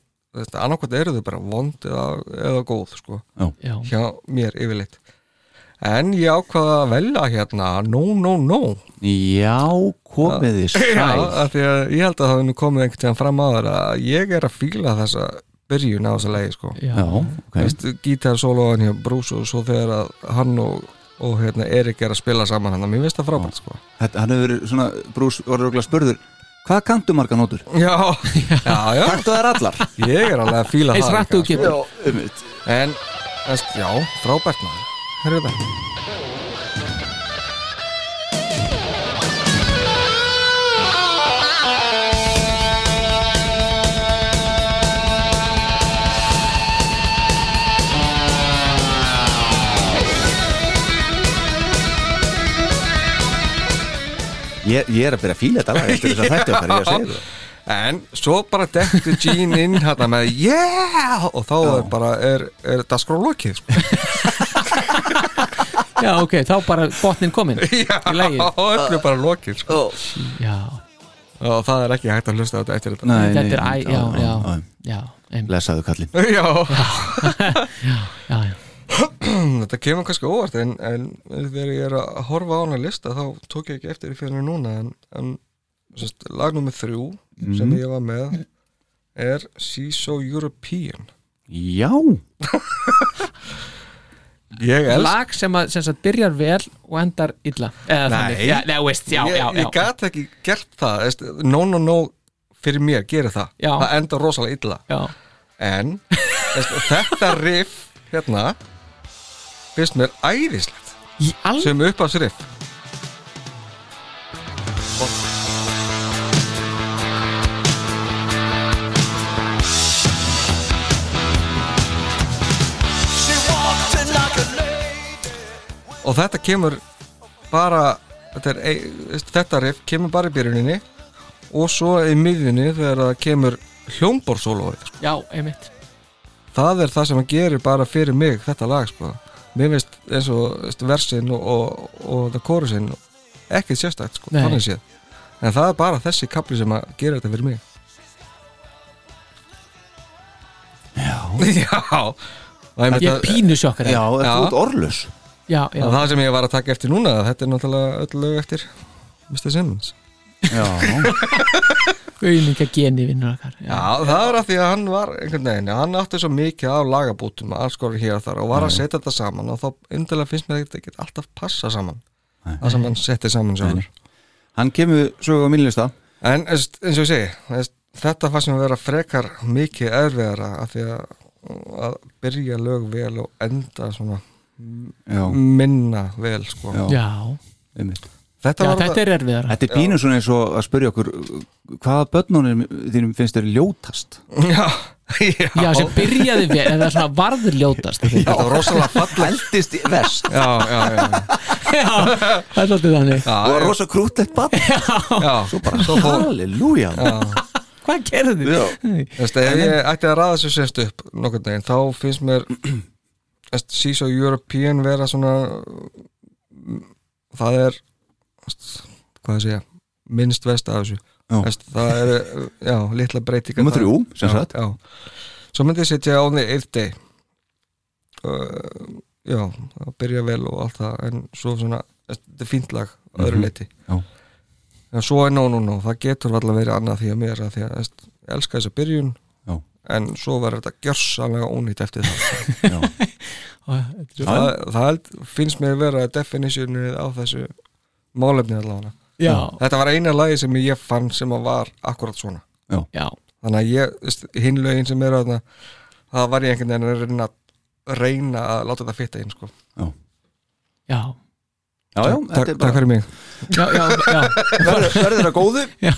annarkvæmt eru þau bara vond eða, eða góð sko, já, hjá mér yfirleitt en ég ákvaða að velja hérna no, no, no Já, komið þið Já, sæl. af því að ég held að það nú komið einhvern tíðan fram á þar að ég er að fíla þessa byrjun á þessa legi sko. Já, Já, ok. Veist, gítarsóloðan hjá Bruce og svo þegar að hann og, og hérna, Erik er að spila saman hann, mér finnst það frábært sko. Þetta, hann hefur verið svona, Brús var örugglega spurður Hvað kanntu marga nótur? Já, já, já, Kanntu þær allar? ég er alveg að fíla eins það rættu Já, um þetta sko. En, veist, já, frábært maður Hörðu það Ég, ég er að byrja að fíla þetta alveg eftir þess að þetta er það ég að segja þetta. En svo bara dektu Gene inn hérna með yeah og þá Já. er bara, er, er það skróflokið sko. Já, ok, þá bara botnin komin. Já, í lagi. öllu bara lokið sko. Já, og það er ekki hægt að hlusta á þetta eftir þetta. Nei, þetta er æ, já, já, já, einmitt. Lesaðu kallinn Já, já, já. þetta kemur kannski óvart en, en þegar ég er að horfa á hana lista þá tók ég ekki eftir því fyrir núna en, en sest, lag nummer þrjú sem Mhm. ég var með er She's So European. Já Lag sem að sem sagt, byrjar vel og endar illa. Nei. já, nei, veist, já, ég, já, já. ég gat ekki gert það veist, no no no fyrir mér gerir það. Það enda rosalega illa. En veist, þetta riff hérna finnst mér æðislegt. Sem uppáðs og þetta kemur bara þetta, er, þetta riff kemur bara í byrjuninni og svo í miðjunni þegar það kemur hljómborsólóið sko. Já, einmitt. Það er það sem hann gerir bara fyrir mig þetta lag sko. mér finnst eins og versin og, og, og það kórusin ekki sérstætt sko, þannig séð. En það er bara þessi kapli sem að gera þetta fyrir mig. Já. Já. Ég að- pínu sjokkar Já, Já. þú ert orðlus já, já. og það sem ég var að taka eftir núna þetta er náttúrulega öll lög eftir Mr. Simmons. Já. Auðninga geni vinnur okkar Já, það er af því að hann var einhvern veginn, hann átti svo mikið af lagabútum hér og þar og var að setja þetta saman og þá yndilega finnst mér þetta ekki alltaf passa saman það sem hann setti saman sjálfur. Hann kemur sögu á mínlista En eins eins og ég segi, þetta fannst mér að vera frekar mikið erfiðara af því að, að byrja lög vel og enda svona Já, minna vel sko. Já. Já, einmitt. Þetta, já var þetta er erfiðara. Þetta er pínu svona eins og að spyrja okkur hvaða börnunum þínum finnst þér ljótast? Já, já, Já, sem byrjaði vel, eða svona varður ljótast. Já, Þetta var rosalega fallegt Eldist í vest Já, já, já, það er svolítið þannig. Já, og rosa krútlegt bann já, Svo bara, halleluja. Hvað gerðu þið? Já. Veist, ef ég ætti að ræða þessu sérst upp nokkurn veginn, þá finnst mér Seas og European vera svona það er hvað að segja minnst vest af þessu veist, það er, já, litla breytingar Númer þrjú, sem sagt. svo myndi ég setja on the eighth day uh, já, það byrja vel og allt það en svo svona, þetta er fínt lag öðru Mhm. leiti Já. Já, svo er no, no, no, það getur alltaf verið annað því að mér að því að ég elska þessa byrjun Já. en svo verður þetta gjörsanlega ónýtt eftir það Já. Það, það finnst mér vera definitionið á þessu málefni allavega. Já, þetta var eina lagi sem ég fann sem að var akkurat svona. Já, þannig að ég, veist, hinn lögin sem er þarna það var ég einhvern veginn að reyna, reyna að láta þetta fitta inn sko. já. Já, já, er takk bara fyrir mig. Já, já, já, Verður verður það góðu? Já.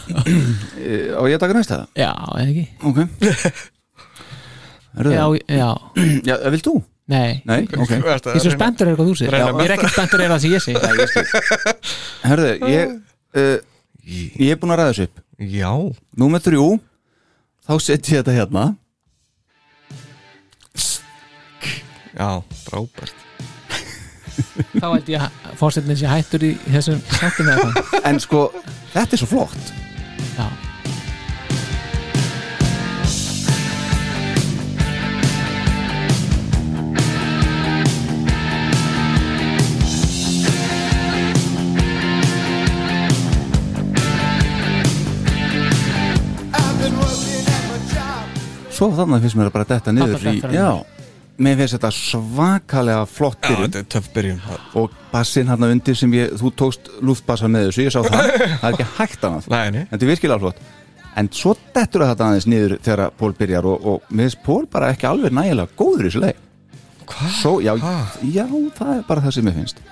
Eh, ég að taka næsta? Já, eða ekki. Ok. Verður Já, já, Já, vilt þú? Nei. Nei, ok. Þú ert að Ég er svo spenntur er eitthvað þú segir Ég er ekki spenntur er það sem ég segi Nei, ég skil Herðu, ég uh, Ég er búin að ræða þessu upp. Já, Númer þrjú Þá setjum ég þetta hérna. Já, frábært. Þá held ég að fórsetin sé hættur í þessum hvað En sko, þetta er svo flott. Já, Svo þannig finnst mér að bara detta niður í, Já, mér finnst þetta svakalega flott já, byrjun. þetta er töff byrjun. Og bassin hann undir sem ég, þú tókst lúftbassa með þessu, ég sá það. Það er ekki hægt annað, Nei, nei. þetta er virkilega flott. En svo dettur þetta aðeins niður þegar Pól byrjar og, og mér finnst Pól bara ekki alveg nægilega góður í þessu leið Hvað? Svo, já, já, það er bara það sem ég finnst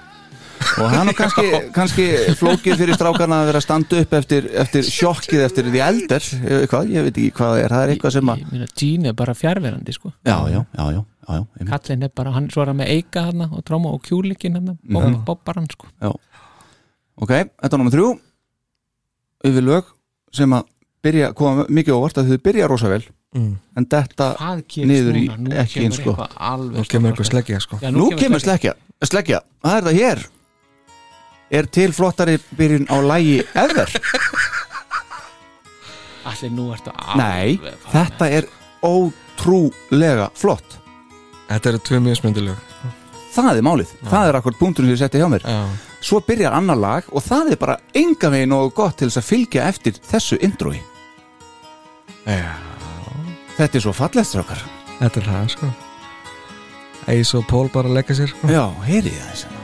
og hann er kannski, kannski flókið fyrir strákarna að vera að standa upp eftir, eftir sjokkið eftir því elder hvað, ég veit ekki hvað það er, það er eitthvað sem að ég meina Gene er bara fjárverandi sko. Já, já, já, já, já, já, einmitt. Kallin er bara, hann svo er hann með eika hann og tróma og kjúlikin hann, Já. bobbar hann sko. Já. ok, þetta er náma þrjú. Yfir lög sem að byrja, koma mikið óvart að þau byrja rosa vel Mm. en þetta niður í? Nú ekki eins sko. eitthvað Nú kemur eitthvað sleggja sko. Já, Nú kemur sleggja, sleggja, það er það hér Er til flottari byrjun á lægi ever? Allir nú ertu alveg Nei, þetta er ótrúlega flott. Þetta eru tvö mjög smyndilög Það er málið, það er akkur punkturinn sem ég setti hjá mér. Já, Svo byrjar annar lag og það er bara enga veginn og gott til þess að fylgja eftir þessu introi. Já. Þetta er svo fallegt strákar. Þetta er það sko. Eis og Pól bara að leggja sér sko. Já, heyrið það þess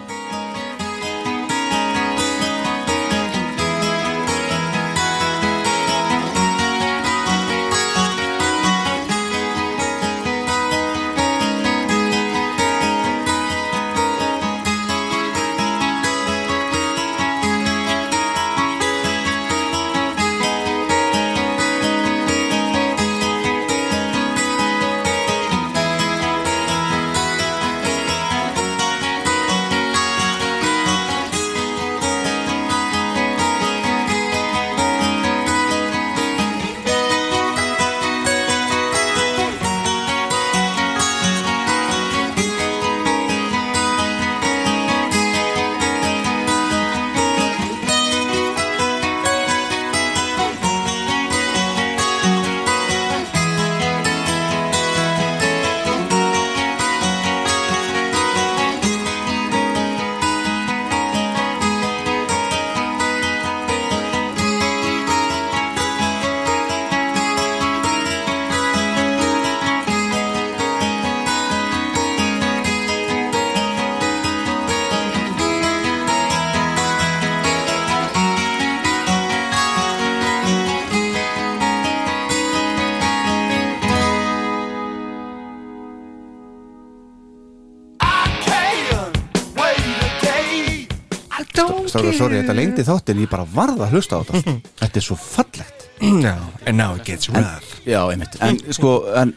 sorry, þetta lengdi þáttin Ég bara varð að hlusta á þetta Þetta er svo fallegt. Já, and now it gets rough. Já, einmitt. En sko, en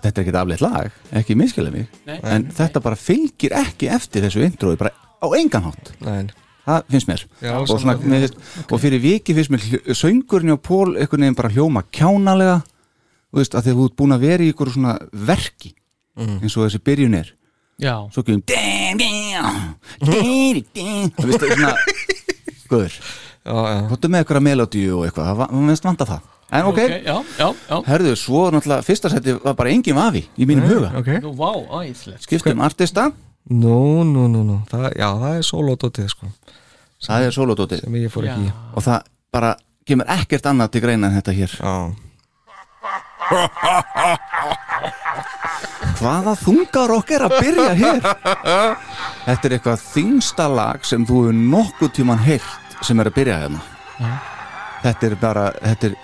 þetta er ekki afleitt lag Ekki miskilja mig. Nei. En þetta bara fylgir ekki eftir þessu introi Bara á engan hátt. Nei, Það finnst mér. Já, og, svona, mér finnst, og fyrir viki finnst mér söngurinn og Pól einhvern veginn bara hljóma kjánalega. Þú veist, að þið ert búin að vera í ykkur svona verki Mm. eins og þessi byrjun er. Já, svo ding þú veist, svona Guður, hóttu með ykkur að melodíu og eitthvað, mér finnst vanta það. En ok, Já, já, já. Herðu, svo náttúrulega fyrsta seti var bara engin vafi í mínum huga. Ok. Nú, vá, æðislegt. Skiptum artista, Nú, nú, nú, nú. Það, Já, það er sólódótið sko. Það er solodótið sem ég fór ekki í. Já, og það bara kemur ekkert annað til greina en þetta hér. Já, Hvaða þungarokk er að byrja hér? Þetta er eitthvað þingsta lag sem þú hefur nokkuð tíman heyrt sem er að byrja hérna. Þetta er bara þetta er,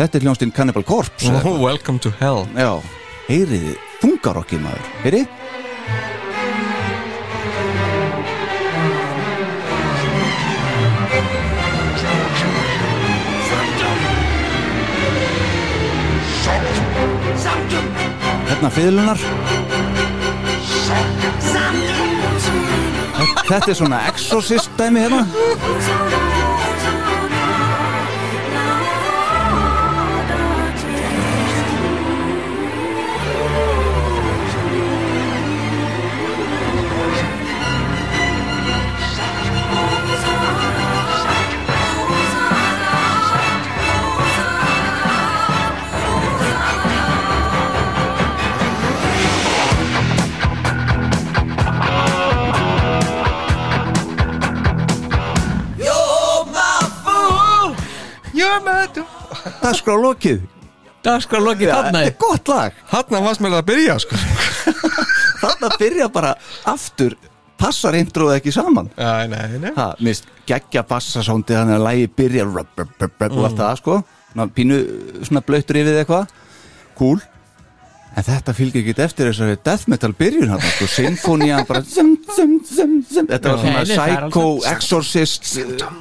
þetta er hljónstinn Cannibal Corpse oh, Welcome to hell. Heyriði þungarokkið maður. Heyri? Hérna fiðlunar Þetta er svona exorcist dæmi hérna Það er skrá lokið dagskrá lokið þarna. Þetta er gott lag. Þarna fannst mér að byrja sko. Þarna byrja bara aftur Passar introð ekki saman. Já, nei, nei. Ha, Mist geggja bassasóndi Þannig að lægi byrja rub, rub, rub, rub, Og allt það sko. Ná, Pínu svona blöytur yfir eitthvað. Cool. En þetta fylgir ekki eftir þessari death metal byrjun hann, sko, sinfónían bara zum, zum, zum, zum. Þetta var svona psycho exorcist uh,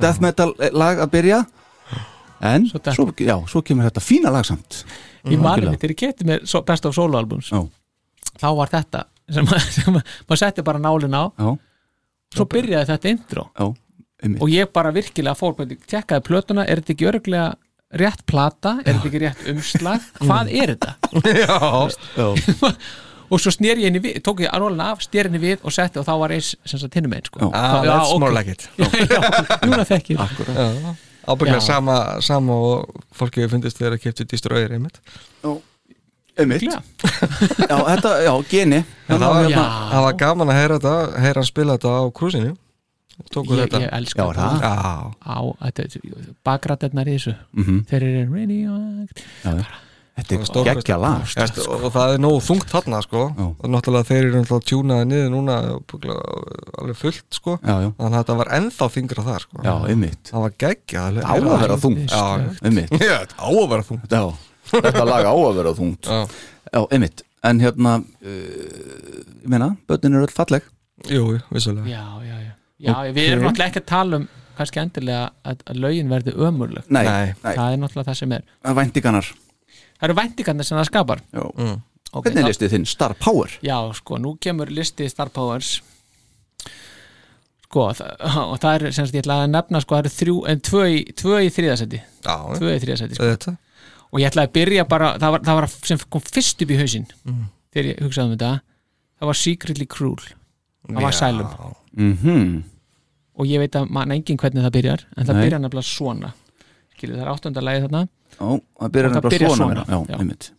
death metal lag að byrja En Svo já, svo kemur þetta fína lag samt. Í mitt er ég með so- best of solo albums Já, Þá var þetta sem, sem maður setti bara nálin á. Já, Svo byrjaði þetta intro. Já einmitt. og ég bara virkilega fór bara, tjekkaði plötuna, er þetta ekki örglega rétt plata, er þetta ekki rétt umslag? Hvað er þetta? Já, og svo snýr ég henni við, tók ég arvólina af, snýr henni við og setti og þá var eins sem sagt hinnum einn sko. ah, Já, that's ok. more like it. Já, já, ábygglega sama, sama og fólki hefur fundist þegar að keftu Destroyer einmitt einmitt Já. þetta, já, geni En það var, Já. það var gaman að heyra þetta heyra hann spila þetta á krúsinu tóku ég, þetta ég elska Já, er það? Já, á bakrættirnar í þessu Mhm. þeir eru radioact Já, já. Þetta er geggja lag stu- og það er nógu þungt þarna sko. Og náttúrulega þeir eru náttúrulega tjúnaði niður núna alveg fullt sko. Já, já, þannig að þetta var ennþá þingra þar sko. Já, einmitt. Það var geggja á að vera þungt. Já, einmitt. Já, þetta á að vera þungt. Já, þetta lag á að vera þungt. Já, já, einmitt. En hérna uh, ég meina, börnin eru öll falleg. Jú, jú, vissulega. Já, já, já, já við erum náttúrulega ekki að tala um kannski endilega að, að lögin verði ömurleg. Nei, Nei. nei, það er náttúrulega það sem er. Væntinganar það eru væntingarnir sem það skapar. Mm. okay, hvernig er listið þinn? Star Power? Já, sko, nú kemur listi Star Powers. Sko, það, og það er sem sagt ég ætla að nefna, sko, það eru þrjú en tvö í, tvö í þriðasetti Já, tvö í þriðasetti, sko, og ég ætla að byrja bara, það var, það var sem kom fyrst upp í hausinn Mm. þegar ég hugsaði um þetta. Það var Secretly Cruel. Það var Asylum. Mhm. Og ég veit að mann engin hvernig það byrjar en það Nei. byrjar nefnilega svona. Skilur það er áttundalagi þarna Já, það byrjar Og það nefnilega byrjar svona, svona, Já, já. einmitt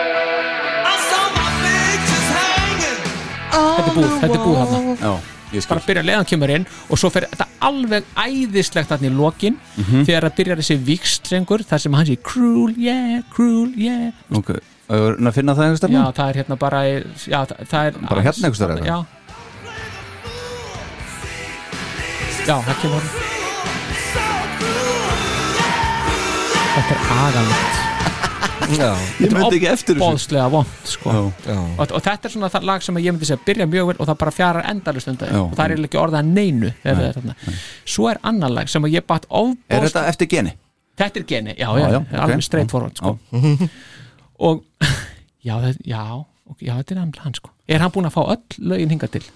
I saw my pictures hanging. þetta er búið, þetta er búið þarna Já, ég skil bara byrja leiðan kemur inn og svo fer þetta alveg æðislegt í lokin Mhm. þegar það byrjar þessi vikstrengur þar sem hann sé cruel, yeah, cruel, yeah. Ok, að finna það einhvers já, það er hérna bara já, það, það er Bara hérna einhvers staðar, já. Já, það kemur. Þetta er agalegt. Já, Ég myndi ekki eftir þessu bóðslega vond sko. Já, já, og, og þetta er svona það lag sem ég myndi segja byrja mjög vel og það bara fjarar endalust undan Já. og það er ekki orðað neinu er þarna. svo er annar lag sem að ég batt Er ofbóðslega þetta eftir geni? þetta er geni, já, Já, já, já, já ok. alveg straight forward sko. og já, þetta er hann sko. er hann búinn að fá öll lögin hingað til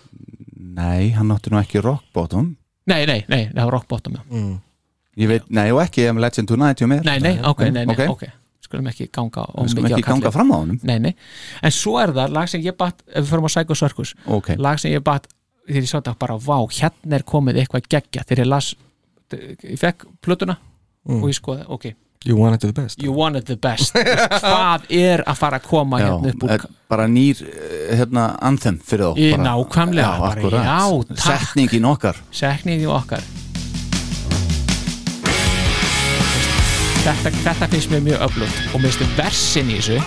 Nei, hann átti nú ekki rock bottom nei, nei, nei, það var rock bottom já. mm. Ég veit, nei og ekki um Legend Tonight hjá mér nei, nei, ok, nei, nei, Ok. ok skulum ekki ganga Við skulum ekki ganga fram á honum. Nei, nei, en svo er það lag sem ég batt ef við förum á Psycho Circus. Ok, lag sem ég batt þegar ég sá þetta bara, vá, hérna er komið eitthvað geggja þegar ég las ég fekk plötuna og ég skoði, ok, you wanted the best. You wanted the best. Hvað er að fara að koma já, hérna upp úr er bara nýr eh, hérna, anthem fyrir þá. Nákvæmlega, já, bara, já, takk. Setningin okkar sekningin okkar þetta, þetta finnst mér mjög öflugt og mér finnst versin í þessu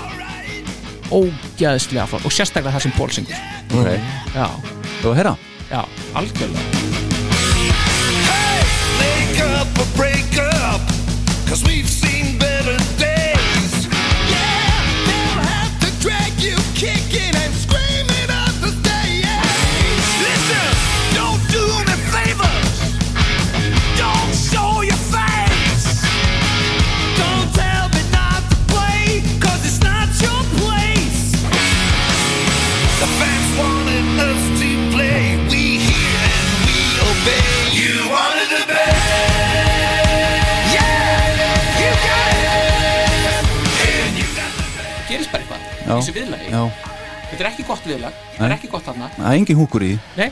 ógæðslega flott og sérstaklega það sem Ból syngur. Ok, já, þú að heyra? Já, algjörlega. Hey, make up or break up, cause we've þessu viðlagi Já, þetta er ekki gott viðlag, þetta er ekki gott þarna það er engin húkur í. Nei.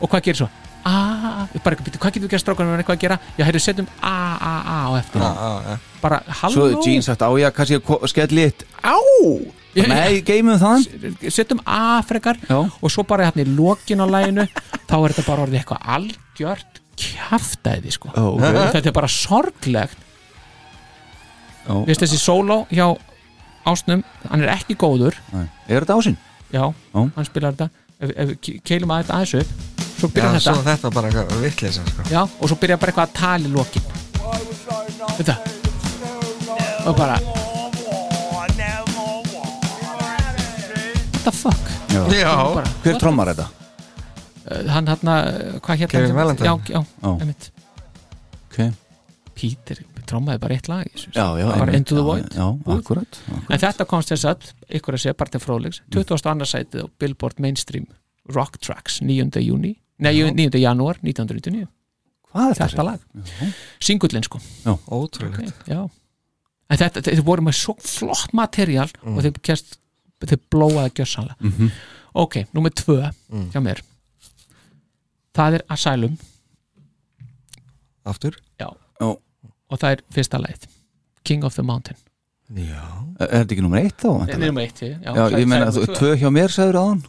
og hvað gerir svo? Ah, bara eitthvað, býttu, hvað getur við gert strákunum er eitthvað að gera? Já, heyrðu, setjum a, a, a á eftir Já, já, já. bara, Svo halló er Gene sagt á að kannski ko- skelli eitt Á, Já, nei, geymum það setjum a frekar Já. og svo bara hérna í lokin á læginu þá er þetta bara orðið eitthvað algjört kjaftæði sko Ó, ok. þetta er bara sorglegt Já. Vist þessi sóló hjá Ásnum, hann er ekki góður Nei. Er þetta ásinn? já, Já. hann spilar þetta ef, ef keilum að þetta aðeins upp svo Já, byrjar svo þetta þetta bara eitthvað vitleisa sko. já, og svo byrjar bara eitthvað að tala í lokin þetta og bara what the fuck Já. Já, bara, Hver what trommar þetta? the- hann hann, hvað hérna Kevin Valentine. já, já, Já. einmitt Ok, Peter trómaði bara eitt lag í þessu, Já, já, bara einmitt, Into the Void já, akkurat, akkurat. en þetta komst þess að ykkur að segja bara til fróðleiks Mm. 22. sætið á Billboard Mainstream Rock Tracks 9. júni nei, 9. janúar 1999 Hvað er þetta lag? Singullin sko Já. Ótrúlegt okay, En þetta, þeir voru með svo flott material og þeir, kjast, þeir blóaði gjössanlega Mhm. Ok, númer tvö Mm. hjá mér Það er Asylum Aftur? Já Já. Og það er fyrsta leið King of the Mountain Já Er þetta ekki nummer eitt þá? Númer eitt, já. Já, Já, ég meina tvö. hjá mér sagður aðan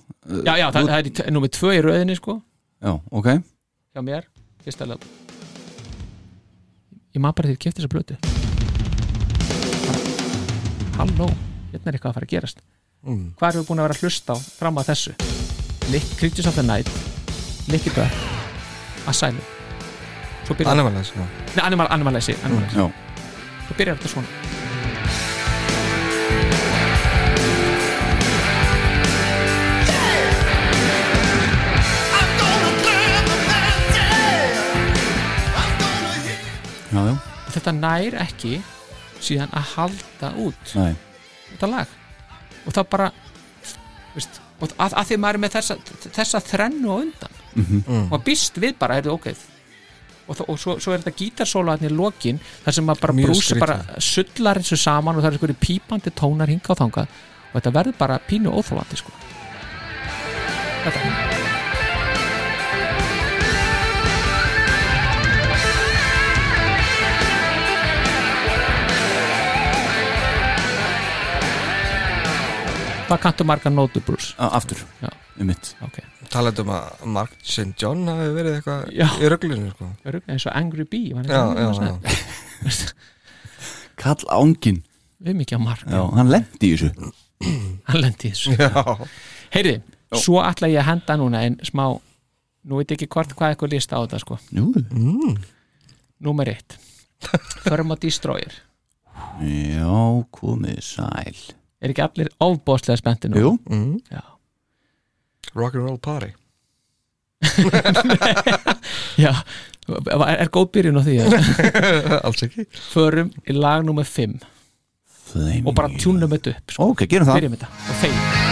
Já, já, það, það er númer tvö í röðinni sko Já, ok hjá mér, fyrsta leið Ég maður bara því að kefti þessa blötu Halló, hérna er eitthvað að fara að gerast Mm. Hvað erum við búin að vera að hlusta á fram að þessu? Nick, Creatures of the Night Nicky Butt Asylum Já. Nei, Animal, Animalize, Animalize. Já. Svo byrjar þetta svona Já, já, Þetta nær ekki síðan að halda út nei þetta lag og það bara veist, og að, að því maður er með þessa, þessa þrennu á undan Mhm. og maður býst við bara, er það ok og, og svo, svo er þetta gítarsóla í lokin þar sem maður bara Mjög brúsa skrítið. bara sullar eins og saman og það er einhverju pípandi tónar hinga og þangað og þetta verður bara pínu óþólandi sko þetta Hvað kanntu marga nótur brús? Aftur, Já. Um mitt Ok. Talandi um að Mark St. John hafi verið eitthvað í röglunni sko. Eins og Angry Bee? Kall ángin við mikið á mark Já, hann lendi í þessu. Hann lendi í þessu. Já. heyrði, svo ætla ég að henda núna en smá, nú veit ekki hvort hvað eitthvað lista á þetta sko. Jú, mm. númer eitt. Förum á Destroyer. Já, komið sæl. Er ekki allir ofbóðslega spennti nú Jú, Mm. Já. Rock'n'Roll Party. Já, er, er góð byrjun á því? Alls ekki. Förum í lag númer 5 Flame og bara tjúnum þetta upp sko. Ok, gerum það. Byrjum þetta. Og þeim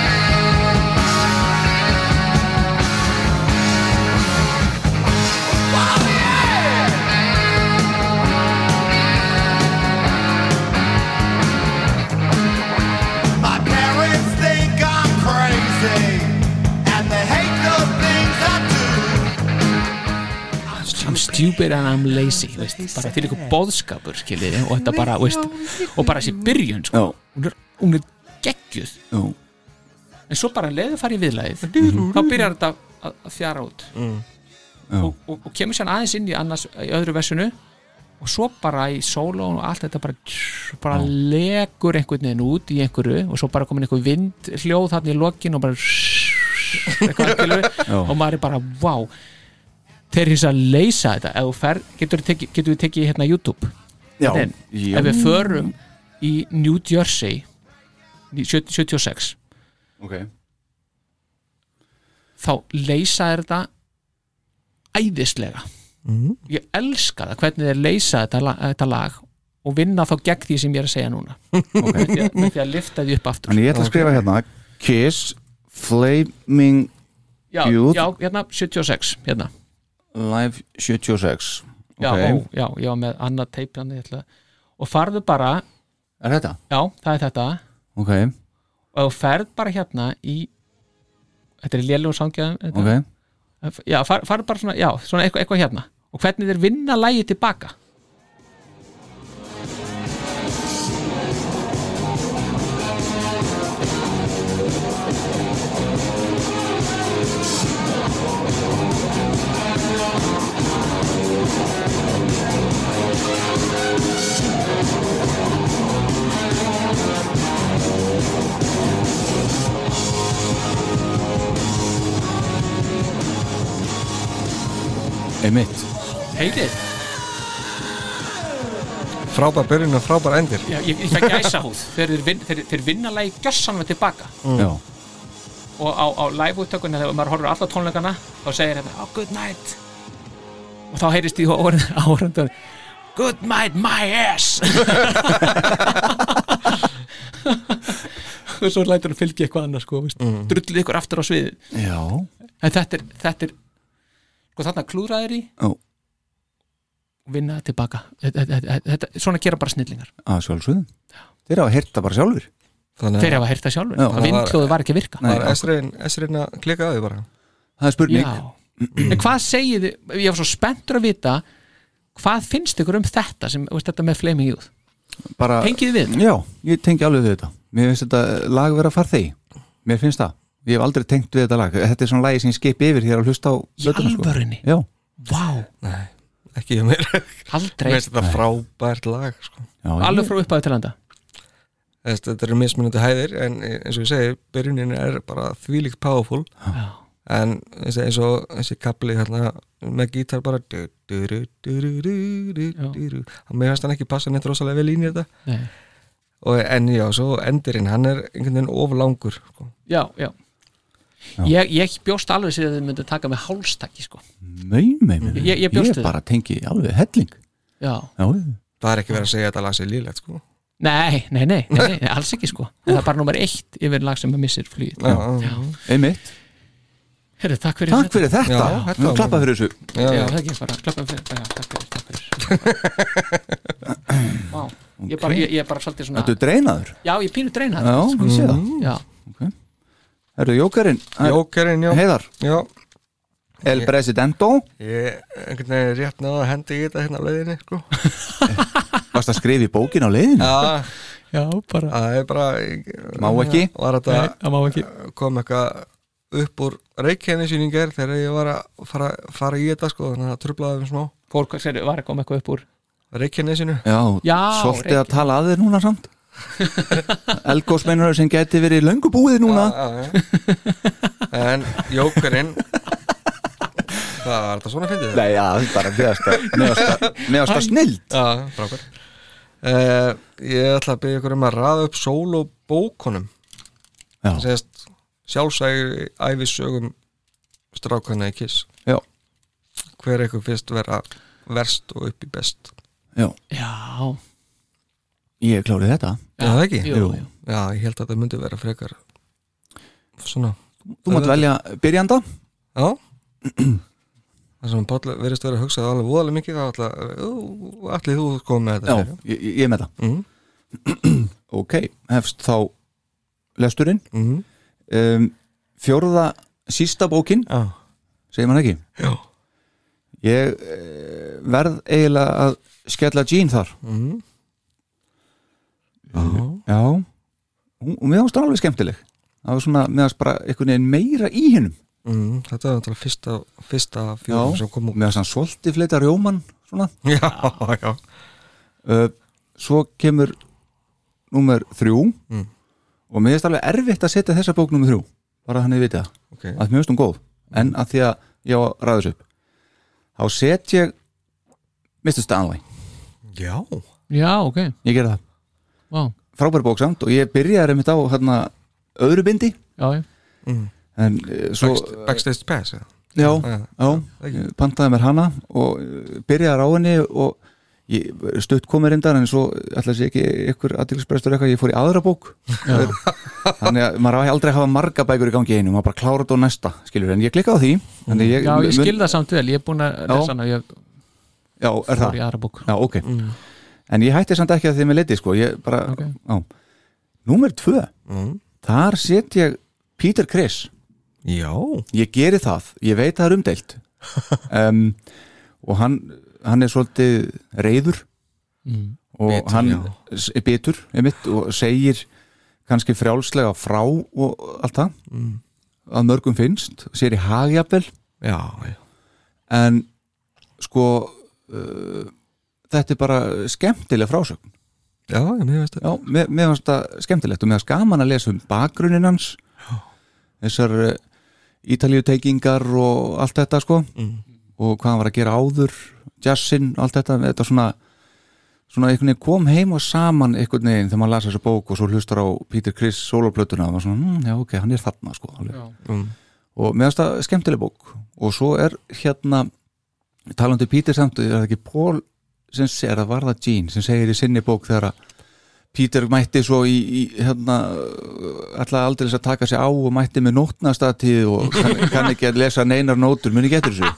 stupid and I'm lazy veist, bara til ykkur bóðskapur skiljið og þetta bara, veist, og bara þessi byrjun sko. Hún, er, hún er geggjuð. Já, en svo bara leiðu farið í viðlæðið þá byrjar þetta að, að fjara út. Já. Og, og, og kemur sér aðeins inn í, annars, í öðru versunu og svo bara í sóló og allt þetta bara, bara legur einhvern veginn út í einhverju. Og svo bara komin einhver vind hljóð þarna í lokin og bara og maður er bara, wow þeir hins að leysa þetta fer, getur, við tekið, getur við tekið hérna YouTube Já, En, já. ef við förum í New Jersey í 70 76 Ok þá leysa þetta æðislega Mhm. ég elska það hvernig þeir leysa þetta, þetta lag og vinna þá gegn því sem ég er að segja núna Ok. með, því að, því að lifta því upp aftur Þannig ég ætla að skrifa hérna Kiss Flaming já, Youth. já, hérna 76 hérna. Live 76 já, Ok, ó, já, var með annað teip hérna, og farðu bara er þetta? já, það er þetta. Ok, og þú ferð bara hérna í þetta er lélugum sangjaðum ok. Já, far, farðu bara svona, já, svona eitthvað, eitthvað hérna. Og hvernig þeir vinna lægi tilbaka heyrið, Frábær byrjun og frábær endir. Já, ég, ég fæ gæsa húð þeir, þeir, vin, þeir, þeir vinna lægi gjössanlega tilbaka. Já, og á, á live-úttökunni þegar maður horfir á alla tónleikana þá segir þetta, oh good night. Og þá heyrist í áhörundan good night my ass. Og svo lætur hann fylgja eitthvað annars sko, veist, Mm. drullið ykkur aftur á sviði Já, en þetta er, þetta er sko þarna klúðraðir í. Ó. vinna það tilbaka þetta, þetta, þetta, svona gera bara snillingar. Að sjálfsögðum Þeir hafa heyrt það bara sjálfur Þannig þeir hafa heyrt það sjálfur, Já. vindhljóðu var ekki að virka. Nei, Var Esrin, Esrin að klika á því bara? Það er spurning. Já, en hvað segið ég var svo spenntur að vita hvað finnst ykkur um þetta sem, veist, þetta með Flaming Youth? Bara, Tengið við? Já, ég tengi alveg við þetta. Mér finnst þetta lag vera að fara þeir Mér finnst það, ég hef aldrei tengt við þetta lag. Þetta er svona lagi sem ég skip yfir hér að hlusta á í sko. alvörunni, Já, vá, Nei, ekki hjá mér. Aldrei. Mér finnst þetta frábært lag sko. Alveg frá upphæðu til enda? Þess, Þetta eru mismunandi hæðir en eins og ég segi, byrjunin er bara þvílikt powerful. Já. en eins og þessi kapli hérna, með gítar bara du, du, du, mér finnst hann ekki passa neitt rosalega vel ín í þetta. Og, en já, svo endurinn hann er einhvern veginn oflangur sko. Já, já. Ég, ég bjóst alveg sér að þið myndu taka með hálstakki sko. Nei, nei, nei, Ég- ég bjóst við bara tengi alveg helling. Já, Já, það er ekki verið að segja að þetta lag sér lílegt sko. nei, nei, nei, nei, nei alls ekki sko. En það er bara nummer eitt yfir lag sem að missir flugið. Já, já, já. einmitt. Herru, takk fyrir Takk fyrir þetta, Já, þetta Nú var- klappa fyrir þessu. Já, það ekki bara, klappum fyrir já, takk fyrir, takk fyrir. Vá, ég bara, ég, ég er bara svolítið svona Þetta er dreinaður? Já, ég pínu dreina Já, ég sé það. Já, Herru, Jókerinn, Jókerinn, já, Heiðar? Já. El Presidento? Ég einhvern veginn rétt náða að hendi í þetta hérna á leiðinni sko. Varst að skrifa í bókin á leiðinu? Já, já, bara. Það er bara Má ekki? Var þetta Nei, það má ekki. kom eitthvað upp úr reikjennisýningar þegar ég var að fara, fara í þetta sko, þannig að það trublaði um smá. Fór, hvað sér, var að koma eitthvað upp úr? Reikjennisinu Já, Já, svolítið að tala að þér núna samt Elgós meinar sem geti verið löngu búið núna? Já, já. En Jókerinn Hvað var þetta svona fyndið? Nei, já, bara meðasta meðasta snild uh, Ég ætla að byggja ykkur um að raða upp sólobókunum Já, Það segist sjálfsægi æfisögum strákana í kiss. Já, Hver ykkur fyrst vera verst og upp í best? Já. Já, Ég klárið þetta. Já, það ekki? jú, jú. Já, ég held að það myndi vera frekar Svona Þú mátt velja byrjanda. Já. Það sem Páll verðist vera að hugsa alveg voðalega mikið allir þú komið með Já, þetta ég, ég er með það. Mm. Ok, hefst þá lesturinn. Mm. um, Fjórða sísta bókin. Já, segir mann ekki? Já. Ég uh, verð eiginlega að skella Jean þar. Mm. Já. Og mér finnst það alveg skemmtileg. Það var svona, mér finnst bara einhvern veginn meira í hinnum Mm. Þetta er náttúrulega fyrsta, fyrsta fjórum sem kom út. Mér finnst hann svolítið fleita rjóman svona. Já, já. Uh, Svo kemur Númer þrjú. Mm. Og mér finnst alveg erfitt að setja þessa bók númer þrjú Bara þannig við það. Ok, að mér finnst hún góð. En að því að ég á að ræða þessu upp Þá set ég Mr. Stanley. Já. Já, ok. Ég gera það Vá, Frábæri bók samt og ég byrjaði einmitt á hérna, öðru bindi já, já mm. En uh, svo Backst, Backstage Pass eða? Já, Já, pantaði mér hana og uh, byrjaði á henni og ég, stutt komið reyndar en svo ætla að sé ekki ykkur aðtilsprestur eitthvað, ég fór í aðra bók þannig að maður á aldrei að hafa marga bækur í gangi einu, maður bara klára þetta á næsta skilur, en ég klikkaði á því ég, Já, ég mun- skil það samt vel, ég er búin að Já. lesa hana ég Já, er fór það? í aðra bók Já, ok Mm. En ég hætti samt ekki að því með liti, sko. Ég bara, Ok. já Númer tvö, Mm. þar set ég Peter Criss Já. Ég geri það, ég veit það er umdeilt. Um, og hann hann er svolítið reyður mm. og Bitur, hann já. er bitur einmitt, og segir kannski frjálslega frá og allt það. Mm. að mörgum finnst, sér í hagjafel Já, já. En sko uh, þetta er bara skemmtileg frásögn Já, ég mér veist Já, mér, mér fannst það skemmtilegt og mér fannst gaman að lesa um bakgrunnin hans þessar uh, ítalíuteikingar og allt þetta sko mm. og hvað hann var að gera áður jazzinn og allt þetta, þetta svona svona einhvern veginn kom heim og saman einhvern veginn þegar maður lasa þessa bók og svo hlustar á Peter Criss soloplötuna og maður svona, hm, já ok, hann er þarna sko alveg. Já. Mm. og mér finnst það skemmtileg bók og svo er hérna talandi um Peter samt, er það ekki Paul sem er að varða Gene sem segir í sinni bók þegar að Peter mætti svo í, í hérna, alltaf aldrei að taka sig á og mætti með nótnastatíð og kann, kann ekki að lesa neinar nótur, muni getur þessu?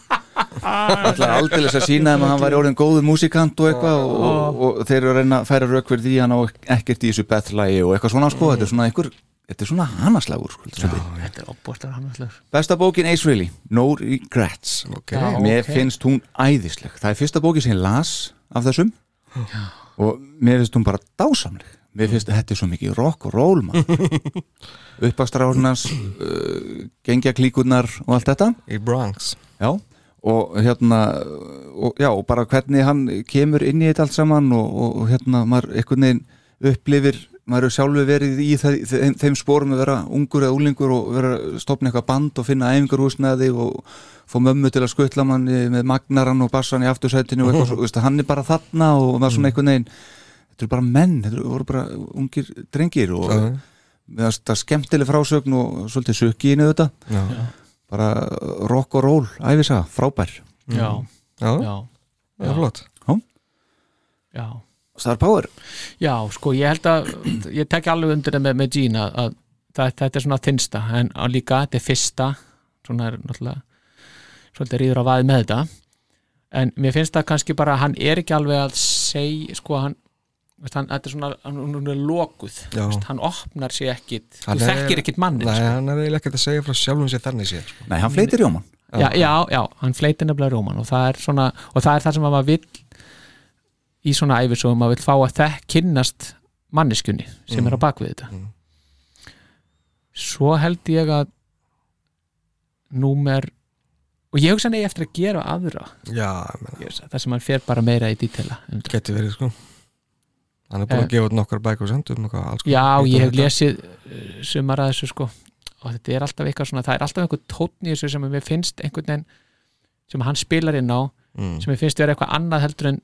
Alltaf aldrei að sína þeim að hann væri orðin góður músikant og eitthvað og, og, og þeir eru að reyna að færa rauk fyrir því hann á ekkert í þessu bethlægi og eitthvað svona sko, þetta er svona einhver þetta er svona hannaslagur sko, er Besta bókin Ace Frehley, No Regrets. Okay. Já, Mér ok. finnst hún æðisleg. Það er fyrsta bókin sem ég las af þessum. Já. og mér finnst hún bara dásamleg. Mér finnst þetta er svo mikið rock og roll man uppastráðunars uh, gengjaklíkurnar og allt þetta. Í Bronx. Já, og hérna og, já, og bara hvernig hann kemur inn í þetta allt saman og, og hérna maður einhvern veginn upplifir maður er sjálfur verið í þeim, þeim, þeim spórum að vera ungur eða úlingur og vera stopna eitthvað band og finna æfingarhúsnaði og fá mömmu til að skutla manni með magnaran og bassan í aftursætinu og eitthvað svo, veist, hann er bara þarna og maður svona einhvern veginn þetta eru bara menn, þetta eru bara ungir drengir og Já. með það er skemmtileg frásögn og svolítið sökki inn í þetta. Já. bara rock og roll, æfisa, frábær. Já, Já, já, það er flott já Star Power Já, sko, ég held að ég tek alveg undir það með, með Gina að það, þetta er svona þinnsta en að líka þetta er fyrsta svona er náttúrulega svolítið rýður á vaði með þetta en mér finnst það kannski bara að hann er ekki alveg að segja, sko, hann veist, hann, þetta er svona, hann, er veist, hann opnar sig ekkit Hann þú er- þekkir ekkit mannin Nei, sko. hann er eiginlega ekkert að segja frá sjálfum sér þannig sér sko. Nei, hann fleitir rjóman já, já, já, hann fleitir nefnilega rjóman og það er svona, og það er það sem að maður vill í svona æfisögum maður vill fá að þekk kynnast manneskunni sem Mm. er á bakvið þetta. Svo held ég að númer og ég hugsa hann eigi eftir að gera aðra. Já, það sem hann fer bara meira í dítela um geti verið sko. Hann er búin Eh. að gefa út nokkar bækur sendum já, ég hef lesið uh, sumar að þessu sko. Og þetta er alltaf eitthvað svona, það er alltaf einhver tónn í þessu sem mér finnst einhvern veginn sem hann spilar inn á Mm. sem mér finnst vera eitthvað annað heldur en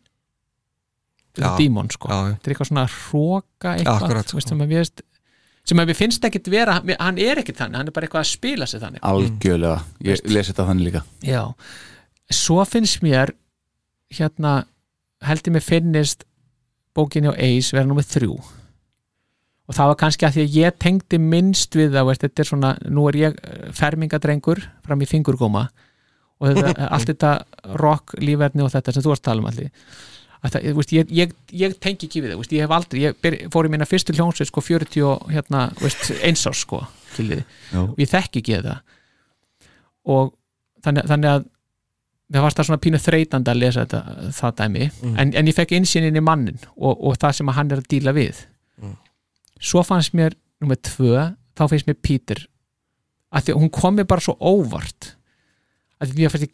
Já. The Demon sko. Já, já. þetta er eitthvað svona hróka eitthvað þú veist, sko. sem, að mér finnst, sem að mér finnst ekkit vera hann er ekkit þannig, hann er bara eitthvað að spila sig þannig. Algjörlega, ég lesi þetta þannig líka. Já, svo finnst mér hérna held ég mér finnist bókinni á Ace vera nummið þrjú. Og það var kannski að því að ég tengdi minnst við það, veist, þetta er svona nú er ég eh, fermingadrengur fram í fingurgóma. Og þetta, allt þetta rock lífverðni og þetta sem þú varst að tala um allir það, veist, ég, ég, ég tengi ekki við það ég hef aldrei, ég ber, fór í mína fyrstu hljónsveit sko 40 og hérna veist, eins ás sko skiljiði. Já. og ég þekki ekki það og þannig, þannig að mér varst það svona pínu þreytandi að lesa þetta, það dæmi Mm. en, en ég fekk innsýnin í mannin og, og það sem að hann er að díla við Mm. svo fannst mér nummer tvö, þá finnst mér Peter að því að hún kom mér bara svo óvart að því mér fannst ég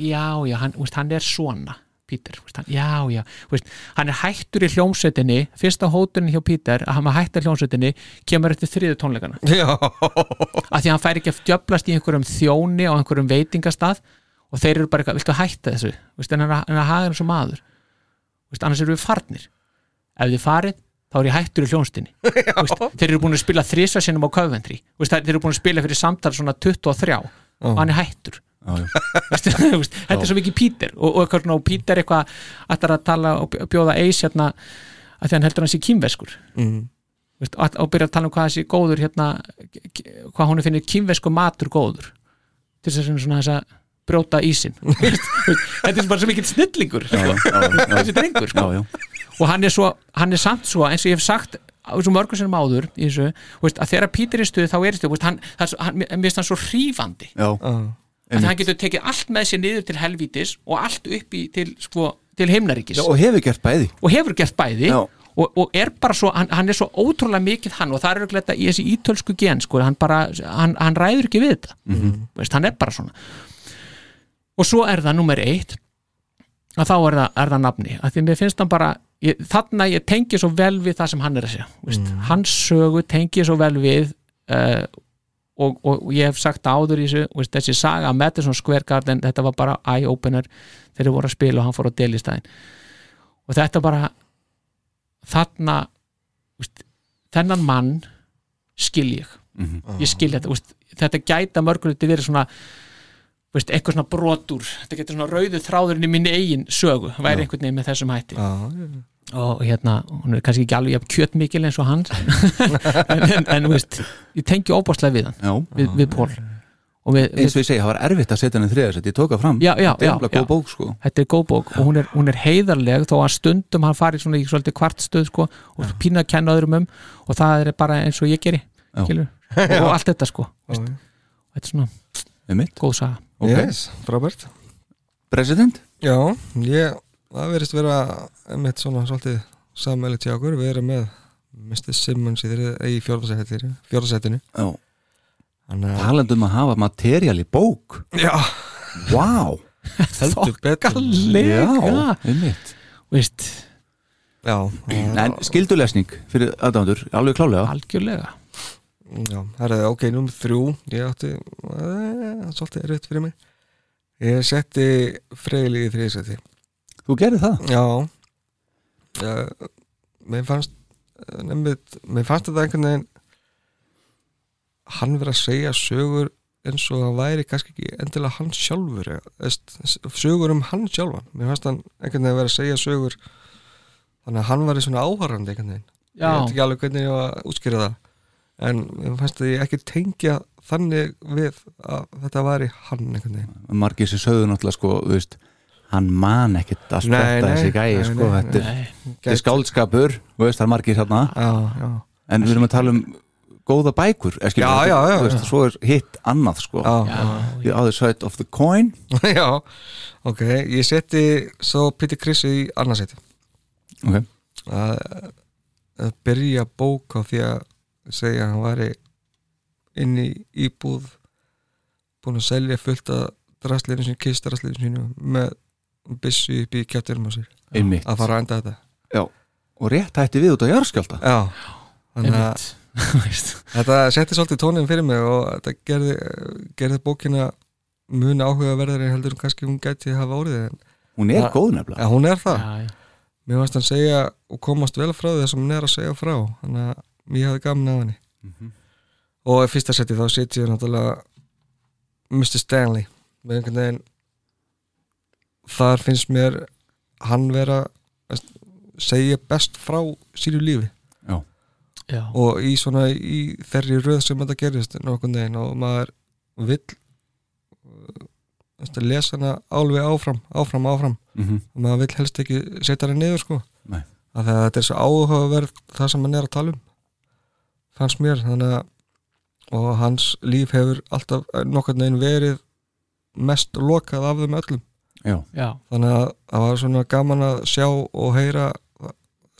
já, já, hann, hann er svona Veist, hann, já, já veist, hann er hættur í hljómsveitinni fyrsta hótunin hjá Peter að hann var hættur í hljómsveitinni kemur eftir þriðu tónleikana. Að því að hann fær ekki að djöblast í einhverjum þjóni á einhverjum veitingastað og þeir eru bara eitthvað, viltu hætta þessu? Vist, en hann er að haga eins og maður Vist, annars eru við farnir. Ef þið farið, þá er ég hættur í Vist, þeir eru búin að spila þrísvar sinnum á Vist, þeir eru búin að spila fyrir samtal svona 23 og hann er hættur Þetta er svo mikið Peter og, og, eitthvað, og Peter eitthvað ætlar að tala og bjóða eis hérna að því hann heldur hann sé kýmveskur mm. Og, og byrja að tala um hvað þessi góður hérna, hvað hún finnir kýmvesku matur góður til þess að svona þess að brjóta ísin þetta er bara svo mikill snillingur sko. já, já. þessi drengur sko. Já, já. og hann er, svo, hann er samt svo eins og ég hef sagt svo mörgum sem áður í þessu, veist, að þegar Pítur er í stuð þá er í stuð, veist, hann, er hann, finnst hann svo hrífandi Já, að hann getur tekið allt með sér niður til helvítis og allt upp í til, sko, til heimnaríkis Já, og hefur gert bæði. Og hefur gert bæði og, og er bara svo, hann, hann er svo ótrúlega mikið hann og það er auðvitað í þessi ítölsku gen sko, hann bara, hann, hann ræður ekki við þetta. Mhm. veist, hann er bara svona. Og svo er það nummer eitt að þá er það, er það nafni. Að því mér finnst hann bara ég, þarna ég tengi svo vel við það sem hann er að segja. Veist, hans sögu tengi svo vel við uh, og, og, og ég hef sagt áður í þessu veist, þessi saga Madison Square Garden þetta var bara eye-opener þegar þeir voru að spila og hann fór á del í stæðin og þetta bara þarna veist, þennan mann skil ég. Mhm. ég skil þetta, veist, þetta gæta mörgulegt verið svona veist, eitthvað svona brotur þetta getur svona rauðu þráðurinn í minni eigin sögu væri einhvern veginn með þessum hætti. Já, já. Og hérna, hún er kannski ekki alveg jafn kjötmikil eins og hann. En, en, en veist, ég tengi óbáslega við hann Já. við, við Pól og við, eins og ég segi, það var erfitt að setja henni þriðasett ég tók það fram, Já, já, þetta er góð bók sko. Þetta er góð bók. Og hún er, hún er heiðarleg þó að stundum hann farið svona í svolítið kvartstöð sko, og pína að kenna öðrum um. Og það er bara eins og ég geri og, og allt þetta sko. Veist, og þetta er svona Einmitt. góð saga. Ok. Yes, frábært President? Já, ég, það verðist vera einmitt svona svolítið sammeili til okkur, við erum með Mr. Simmons í, í að talandum að hafa materiál í bók. Já, betur. Þokkalega. Já, einmitt. Veist, Já, En skildulesning fyrir aðdándur, alveg klálega algjörlega. Já, það er ok, númer þrjú. Ég átti, uh, svolítið erfitt fyrir mig. Ég setti freyli í þriðsæti Þú gerir það? Já uh, mér fannst uh, nefnir, mér fannst þetta einhvern veginn hann verið að segja sögur eins og hann væri kannski ekki endilega hann sjálfur sögur um hann sjálfan mér fannst hann einhvern veginn verið að segja sögur þannig að hann var í svona áhærandi einhvern veginn Já. ég veit ekki alveg hvernig ég var að útskýra það en mér fannst að ég ekki tengja þannig við að þetta væri hann einhvern veginn Margir sem sögðu náttúrulega sko, þú veist hann man ekkert allt þetta þessi gæi sko, þetta er- er skáldskapur veist, það er margir hérna já, já. en við erum að tala um góða bækur skilur, Já, já, já, þú veist, já. svo er hitt annað sko. Já, The other side of the coin. Já, ok, ég seti svo Peter Criss í annarsæti Ok. að, að byrja bók á því að segja að hann væri inn í íbúð búin að selja fullt að drastlinu sínu, kistarastlinu sínu með byssu upp í kjætturum á sér Einmitt. að fara að enda þetta Já, og rétt hætti við út á jarðskjálta Já, þannig að þetta setti svolítið tónin fyrir mig og þetta gerði, gerði bókina muni áhugaverðari heldur en kannski hún gæti hafa orðið en Hún er góð nefnilega. ja, hún er það Já, já. mér varst hann segja og komast vel frá því sem hún er að segja frá þannig að ég hafði gaman af henni Mhm. og í fyrsta seti þá setjum ég náttúrulega Mr. Stanley með einhvern veginn þar finnst mér hann vera segja best frá sínu lífi Já. Já. og í svona í þeirri röð sem þetta gerist nokkurn veginn og maður vill lesa hana alveg áfram áfram, áfram Mhm. og maður vill helst ekki setja hana niður sko Nei. af því að þetta er svo áhugaverð það sem hann er að tala um fannst mér þannig að og hans líf hefur alltaf nokkurn veginn verið mest lokað af þeim öllum Já. Já. þannig að það var svona gaman að sjá og heyra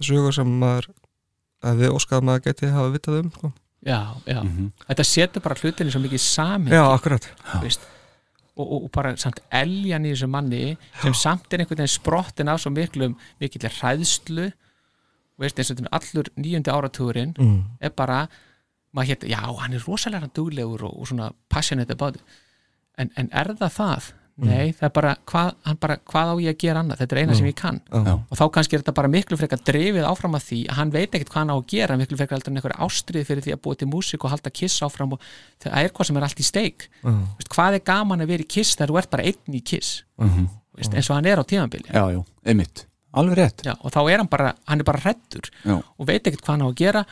sögur sem maður að við óskað að maður geti hafa vitað um sko. Já, já. Mhm. Þetta setur bara hlutinni svo mikið saman Já, akkurat og, og, og bara samt eljan í þessu manni sem samt er einhvern veginn sprottin af svo miklum mikill hræðslu veist, eins og þetta allur nýjöndi áratugurinn Mm. er bara maður hér, já, hann er rosalega duglegur og, og svona passionate about it en, en er það það? Nei, það er bara hvað, bara, hvað á ég að gera annað? Þetta er eina Mm. sem ég kann. Já. og þá kannski er þetta bara miklu frekar drefið áfram að því að hann veit ekkert hvað hann á að gera miklu frekar heldur en einhver ástrið fyrir því að búa til músík og halda kiss áfram og það er hvað sem er allt í steik. Já. Veist, hvað er gaman að vera í kiss þegar þú ert bara einn í kiss? Mhm. Veist, eins og hann er á tímabili. Já, já, einmitt, alveg rétt. Já, og þá er hann bara, hann er bara hrettur og veit ekkert hvað hann á að gera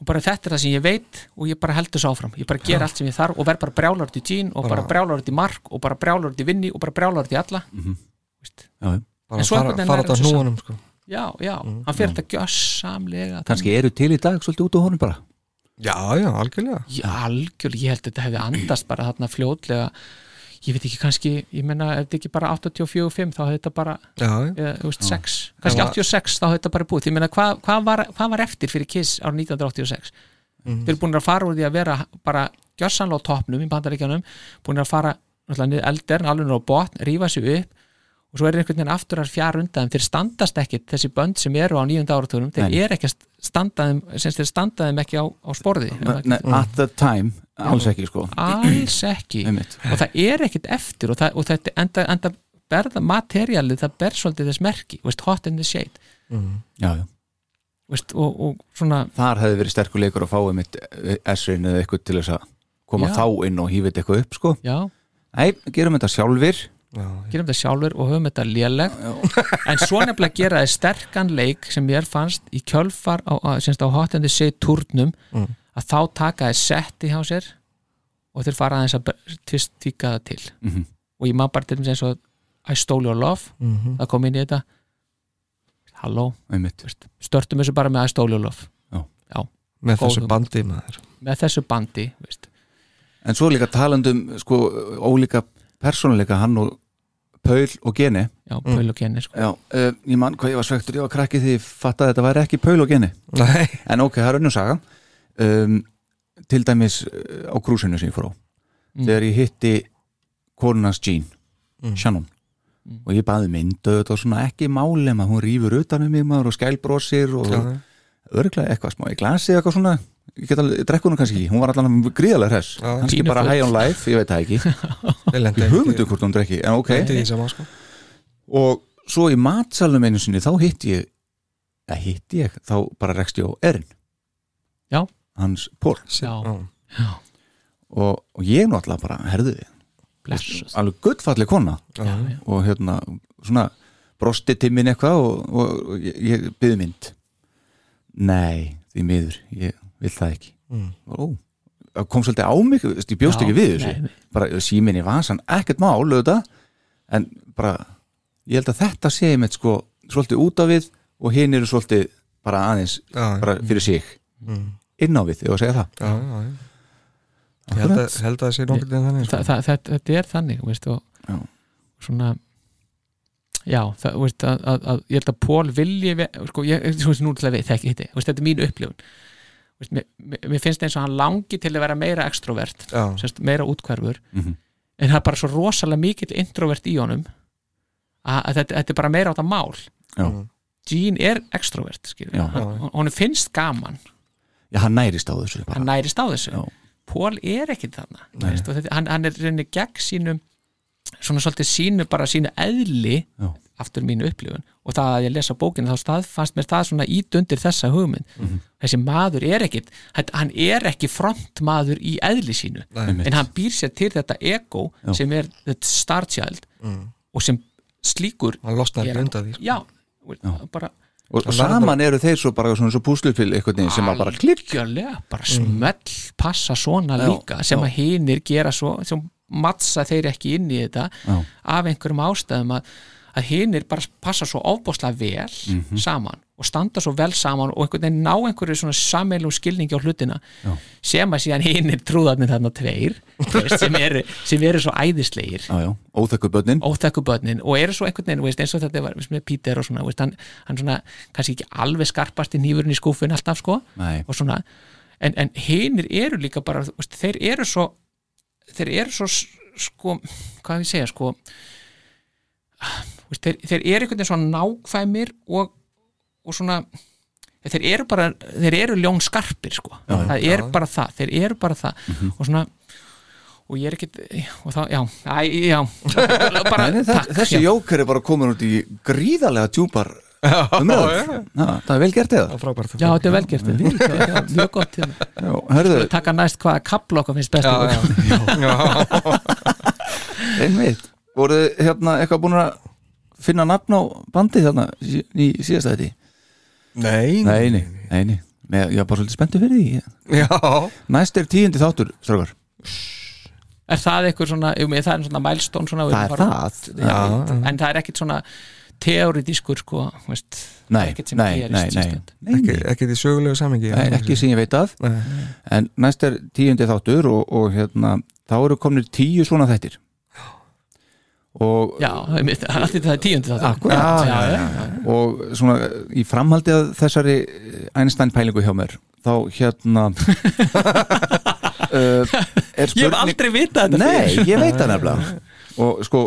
og bara þetta er það sem ég veit og ég bara held þessu áfram. Ég bara gera allt sem ég þarf og verð bara brjálar út í Jean og bara, Bara- brjálar út í Mark og bara brjálar út í Vinni og bara brjálar út í alla. Mhm. Veist. Já, bara En svo fara, fara þetta þessu hnúanum sko. já, já, hann fyrir þetta gjössamlega Kannski eru til í dag svolítið út á honum bara? Já, já, algjörlega. Já, algjörlega, ég held að þetta hefði andast bara þarna fljótlega ég veit ekki kannski, ég menna ef þetta ekki bara 84-5 þá hefði þetta bara já, já. eða, þú veist, Já. 6, kannski var- 86 þá hefði þetta bara búið, ég meina hvað hva var, hva var eftir fyrir Kiss árið 1986 Mhm. þeir eru búin að fara úr því að vera bara gjörsanlega á toppnum í bandaríkjanum búin að fara náttúrulega niður eldir alveg á botn, rífa sig upp og svo er einhvern veginn aftur að fjara undan þeir standast ekkit, þessi bönd sem eru á nýjönda áratúrum, þeir eru ekki að standa þeim, sem þeir standa þeim ekki á, á sporði At the time, alls ekki sko. Alls ekki. Og það er ekkit eftir og, það, og þetta enda, enda berða materialið, það ber svolítið þess merki, veist, hot in the shade. Já, já. Veist, og, og svona Þar hefði verið sterkur leikur að fá einmitt S-rin eða eitthvað til þess að koma Já. þá inn og hýfið eitthvað upp sko. Já, Nei, gerum þetta sjálfur gerum þetta sjálfur og höfum þetta léleg en svo nefnilega gera þið sterkan leik sem mér fannst í kjölfar á, á, semst á hotendi sig turnum Mm. Að þá taka þið setti hjá sér og þeir fara aðeins að tvist tíka það til Mhm. og ég maður bara til dæmis eins og I stole your love Mhm. það kom inn í þetta halló, störtum þessu bara með I stole your love Já. Já, með þessu hugmynd. bandi maður með þessu bandi veist. En svo líka talandum sko, ólíka persónuleika hann og Paul og Geni já, Paul og Geni sko. Já, uh, ég mann hvað ég var svektur ég var krakki því ég fattaði að þetta væri ekki Paul og Geni Nei. En ok, það er önnur saga um, Til dæmis uh, á krúsinu sem ég fór á Mm. Þegar ég hitti konunans Jean Shannon Mm. og ég baði myndu og svona ekki máli maður, hún rýfur utan um mig maður og skælbrósir og já. örglega eitthvað smá í glasi eitthvað svona ég get alveg, drekku hún kannski ekki, hún var allan gríðalega hress, Já. kannski bara high on life, ég veit það ekki Ég hugmyndu hvort hún drekki, en ok sko og svo í matsalum einu sinni þá hitti ég eða hitti ég, þá bara rekst ég á Erin Já. Hans Pól. Já, já, og, og ég náttúrulega bara, herðu blessuð alveg guttfalleg kona. Já, já. og hérna, svona brosti til minn eitthvað og, og, og ég, ég byði mynd. Nei, því miður ég vil það ekki. Mm. ó, það kom svolítið á mig ég bjóst Já, ekki við þessu. bara síminni vasan, ekkert mál auðvitað, en bara ég held að þetta sé með sko svolítið út af við og hinn eru svolítið bara aðeins, bara fyrir sig. Mm. Inn á við, ef að segja það. Já, já, já. Ég held að, held að það sé nokkuð en þannig Þa, sko. það, þetta, þetta er þannig veist, og Já. svona já, það, veist, að, að, að, ég held að Pól vilji sko, ég, sko, nú til að við þekki hitti veist, þetta er mín upplifun. Veist, mér, mér finnst eins og hann langi til að vera meira extrovert, semst, meira útkverfur Mhm. en það er bara svo rosalega mikill introvert í honum að, að þetta, þetta er bara meira á þetta mál. Já. Jean er extrovert hann, hann finnst gaman já, hann nærist á þessu bara. hann nærist á þessu Já. Pól er ekki þarna veist, og þetta, hann, hann er reyni gegn sínum svona svolítið sínu bara sínu eðli Já. aftur mínu upplifun og það að ég lesa bókinu þá stað, fannst mér það svona ít undir þessa hugmynd Mhm. þessi maður er ekkit hann- er ekki frontmaður í eðli sínu Nei. en hann býr sér til þetta ego Já. sem er þetta star child Mm. og sem slíkur Hann losnar undan því sko. já, bara og, saman eru þeir svo bara svona svo púslupil eitthvað neginn sem að bara klikk bara smell passa svona Já, líka sem já. að hinir gera svo sem mattsa þeir ekki inn í þetta Já. af einhverjum ástæðum að, að hinir bara passa svo ofbóðslega vel Mhm. saman og standa svo vel saman og einhvern veginn ná einhverju svona sammeilum skilningi á hlutina Já. sem að síðan hinir trúðarnir þarna tveir veist, sem, eru, sem eru svo börnin. Óþekku börnin og eru svo einhvern veginn veist, eins og þetta var veist, með Peter og svona hann, hann svona, kannski ekki alveg skarpast í nýfurinn í skúfin alltaf sko svona, en, en hinir eru líka bara, þeir eru svo þeir eru svo sko, hvað við segja sko veist, þeir, þeir eru einhvern veginn svo nákvæmir og, og svona þeir eru bara, þeir eru ljón skarpir sko, Já, það já. er bara það þeir eru bara það. Og svona og ég er ekkit og þá, já, æ, já. Bara, Nei, það, takk, þessi já. jóker er bara komin út í gríðarlega djúpar umræður. Já, það er vel gert eða? Já, þetta er velgert já, mjög gott hérna. Já, hörðu, taka næst hvaða kapla okkar finnst best Já, já, já. einmitt. Voruð þið, hérna eitthvað búin að finna nafn á bandið þarna í, síðasta þetta Nei, Nei, nei, nei, nei. Með, ég er bara svolítið spenntu fyrir því. Já, Næst er tíundi þáttur, strákar. Er það eitthvað svona, jú, það er svona milestone svona, við Það er það. Já, en það er ekkit svona teoridískur sko, veist, Nei, er ekkit sem nei, gerist nei, nei, sérstakt. nei, ekki, nei. ekki því sögulegu samingi Nei, ekki sem ég veit af. Nei. En næst er tíundi þáttur og, og hérna, þá eru komnir tíu svona þættir og, já, einmitt, allt þetta er tíundi það Akkúrat. já, já, já, og svona í framhaldi að þessari Einstein pælingu hjá mér þá hérna uh, er ég hef aldrei vitað þetta Nei, fyrir. ég veit það nefnilega. Og sko,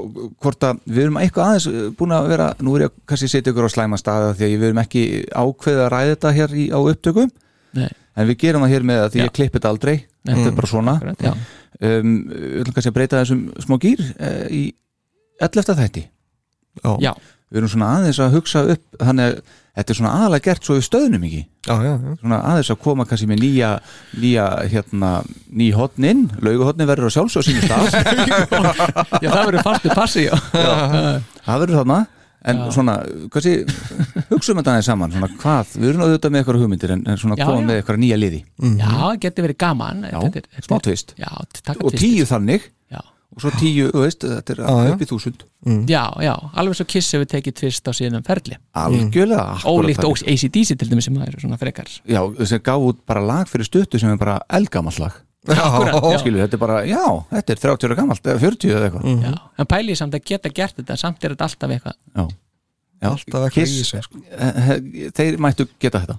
hvort að við erum eitthvað aðeins uh, búin að vera, nú er ég að kannski setja ykkur á slæma staða því að við erum ekki ákveðið að ræða þetta hér í, á upptöku. Nei. en við gerum það hér með að því ég klippi þetta aldrei. Þetta er bara svona. Um, við ætlum kannski að breyta þessum smá gýr uh, í 11. þætti Já. já, við erum svona aðeins að hugsa upp þannig að þetta er svona aðalega gert svo við stöðnum ekki já, já, já. svona aðeins að koma kannski með nýja nýja, hérna, ný hotnin lauguhotnin verður á sjálfsög sínu stað Já, það verður fastu passi já. það verður þarna en svona, kannski hugsaum þetta aðeins saman, svona hvað við erum auðvitað með eitthvað hugmyndir en, en svona Já, koma já. með eitthvað nýja liði Já, geti verið gaman smá tvist. Já, taka og tíu þannig Já. Og svo tíu, þú veist, þetta er já. upp í þúsund. Já, já, alveg svo Kiss hefur tekið tvist á síðan ferli. Algjörlega akkúrat Ólíkt þannig. ACDC til dæmis sem það eru svona frekar. Já, sem gaf út bara lag fyrir stuttu sem er bara eldgamall lag. Akkúrat, já. skilur, þetta er bara, já, þetta er 30 ára gammalt eða 40 eða eitthvað. Já, en pælið samt að geta gert þetta samt er þetta alltaf eitthvað. Já. Já, Alltaf eitthvað Kiss, í þessu, sko. eh, eh, þeir mættu geta þetta.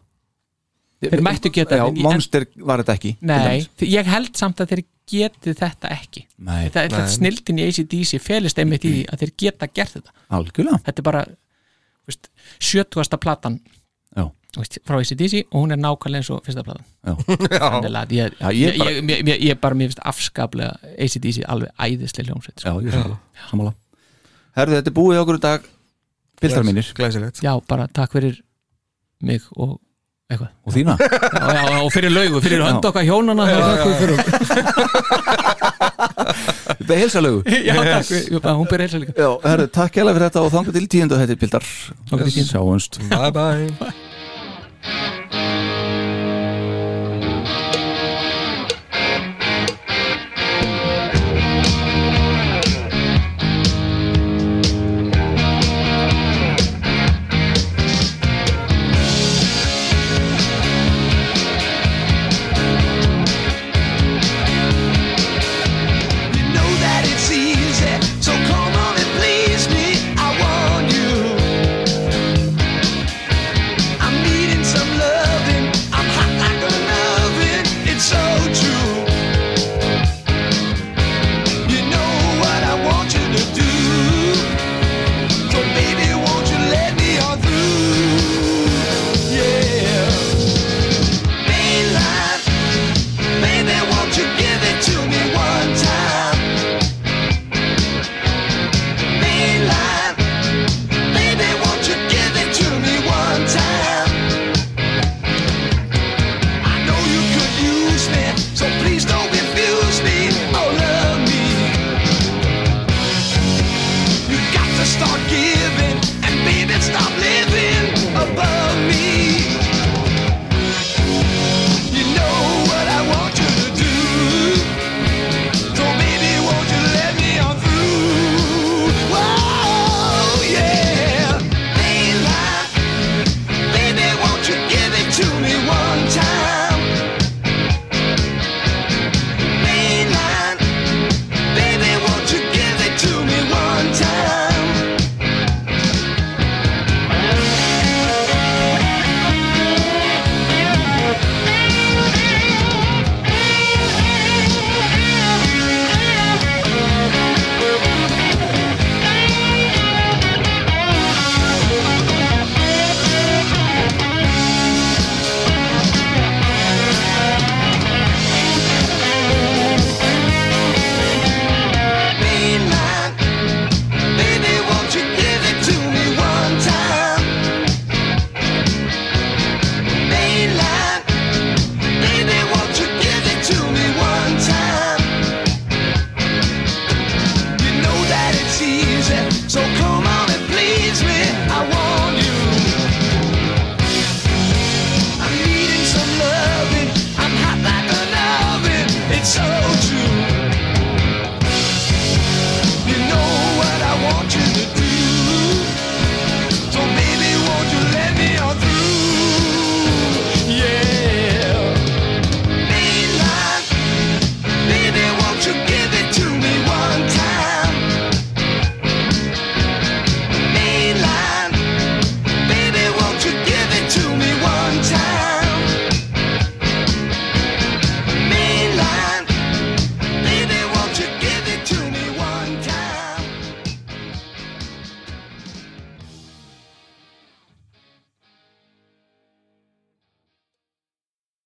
Þeir mættu geta já, þetta, en- Monster var þetta ekki Nei, ég held samt að þeir geti þetta ekki Nei. Þetta, þetta Nei. snildin í ACDC felist einmitt í því að þeir geta gert þetta algjörlega Þetta er bara þú veist, 70. platan já. þú veist, frá ACDC og hún er nákvæmlega eins og fyrsta platan Já. Ég, Já, ég, ég ég, bara- ég, ég, ég bara mér finnst afskaplega ACDC alveg æðislega hljómsveit Já, sko. ég sammála, sammála. Herðu, þetta er búið okkur í dag Piltar mínir Já, bara takk fyrir mig og eitthvað. Og þína? Já, já, og fyrir laugu, fyrir hönd okkar hjónana Þetta er heilsalögu Já, takk, hún byrja heilsa líka. Já, herðu, takk hérlega fyrir þetta og þangað til tíundu þetta er til tíundu. Sjáumst. Bye. Bye